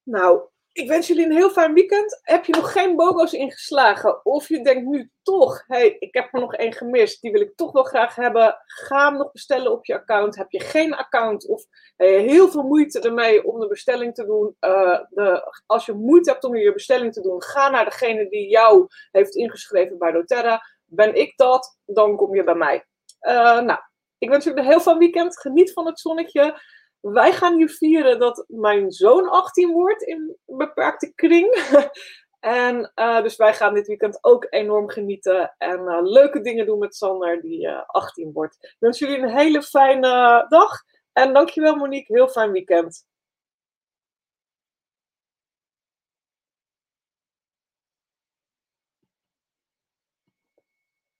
S1: Nou, ik wens jullie een heel fijn weekend. Heb je nog geen BOGO's ingeslagen? Of je denkt nu toch, hé, hey, ik heb er nog één gemist. Die wil ik toch wel graag hebben. Ga hem nog bestellen op je account. Heb je geen account of hey, heel veel moeite ermee om de bestelling te doen. Uh, de, als je moeite hebt om je bestelling te doen, ga naar degene die jou heeft ingeschreven bij doTERRA. Ben ik dat, dan kom je bij mij. Uh, nou, ik wens jullie een heel fijn weekend. Geniet van het zonnetje. Wij gaan nu vieren dat mijn zoon 18 wordt in beperkte kring. en uh, dus wij gaan dit weekend ook enorm genieten en uh, leuke dingen doen met Sander, die uh, 18 wordt. Ik wens jullie een hele fijne dag. En dankjewel Monique, heel fijn weekend.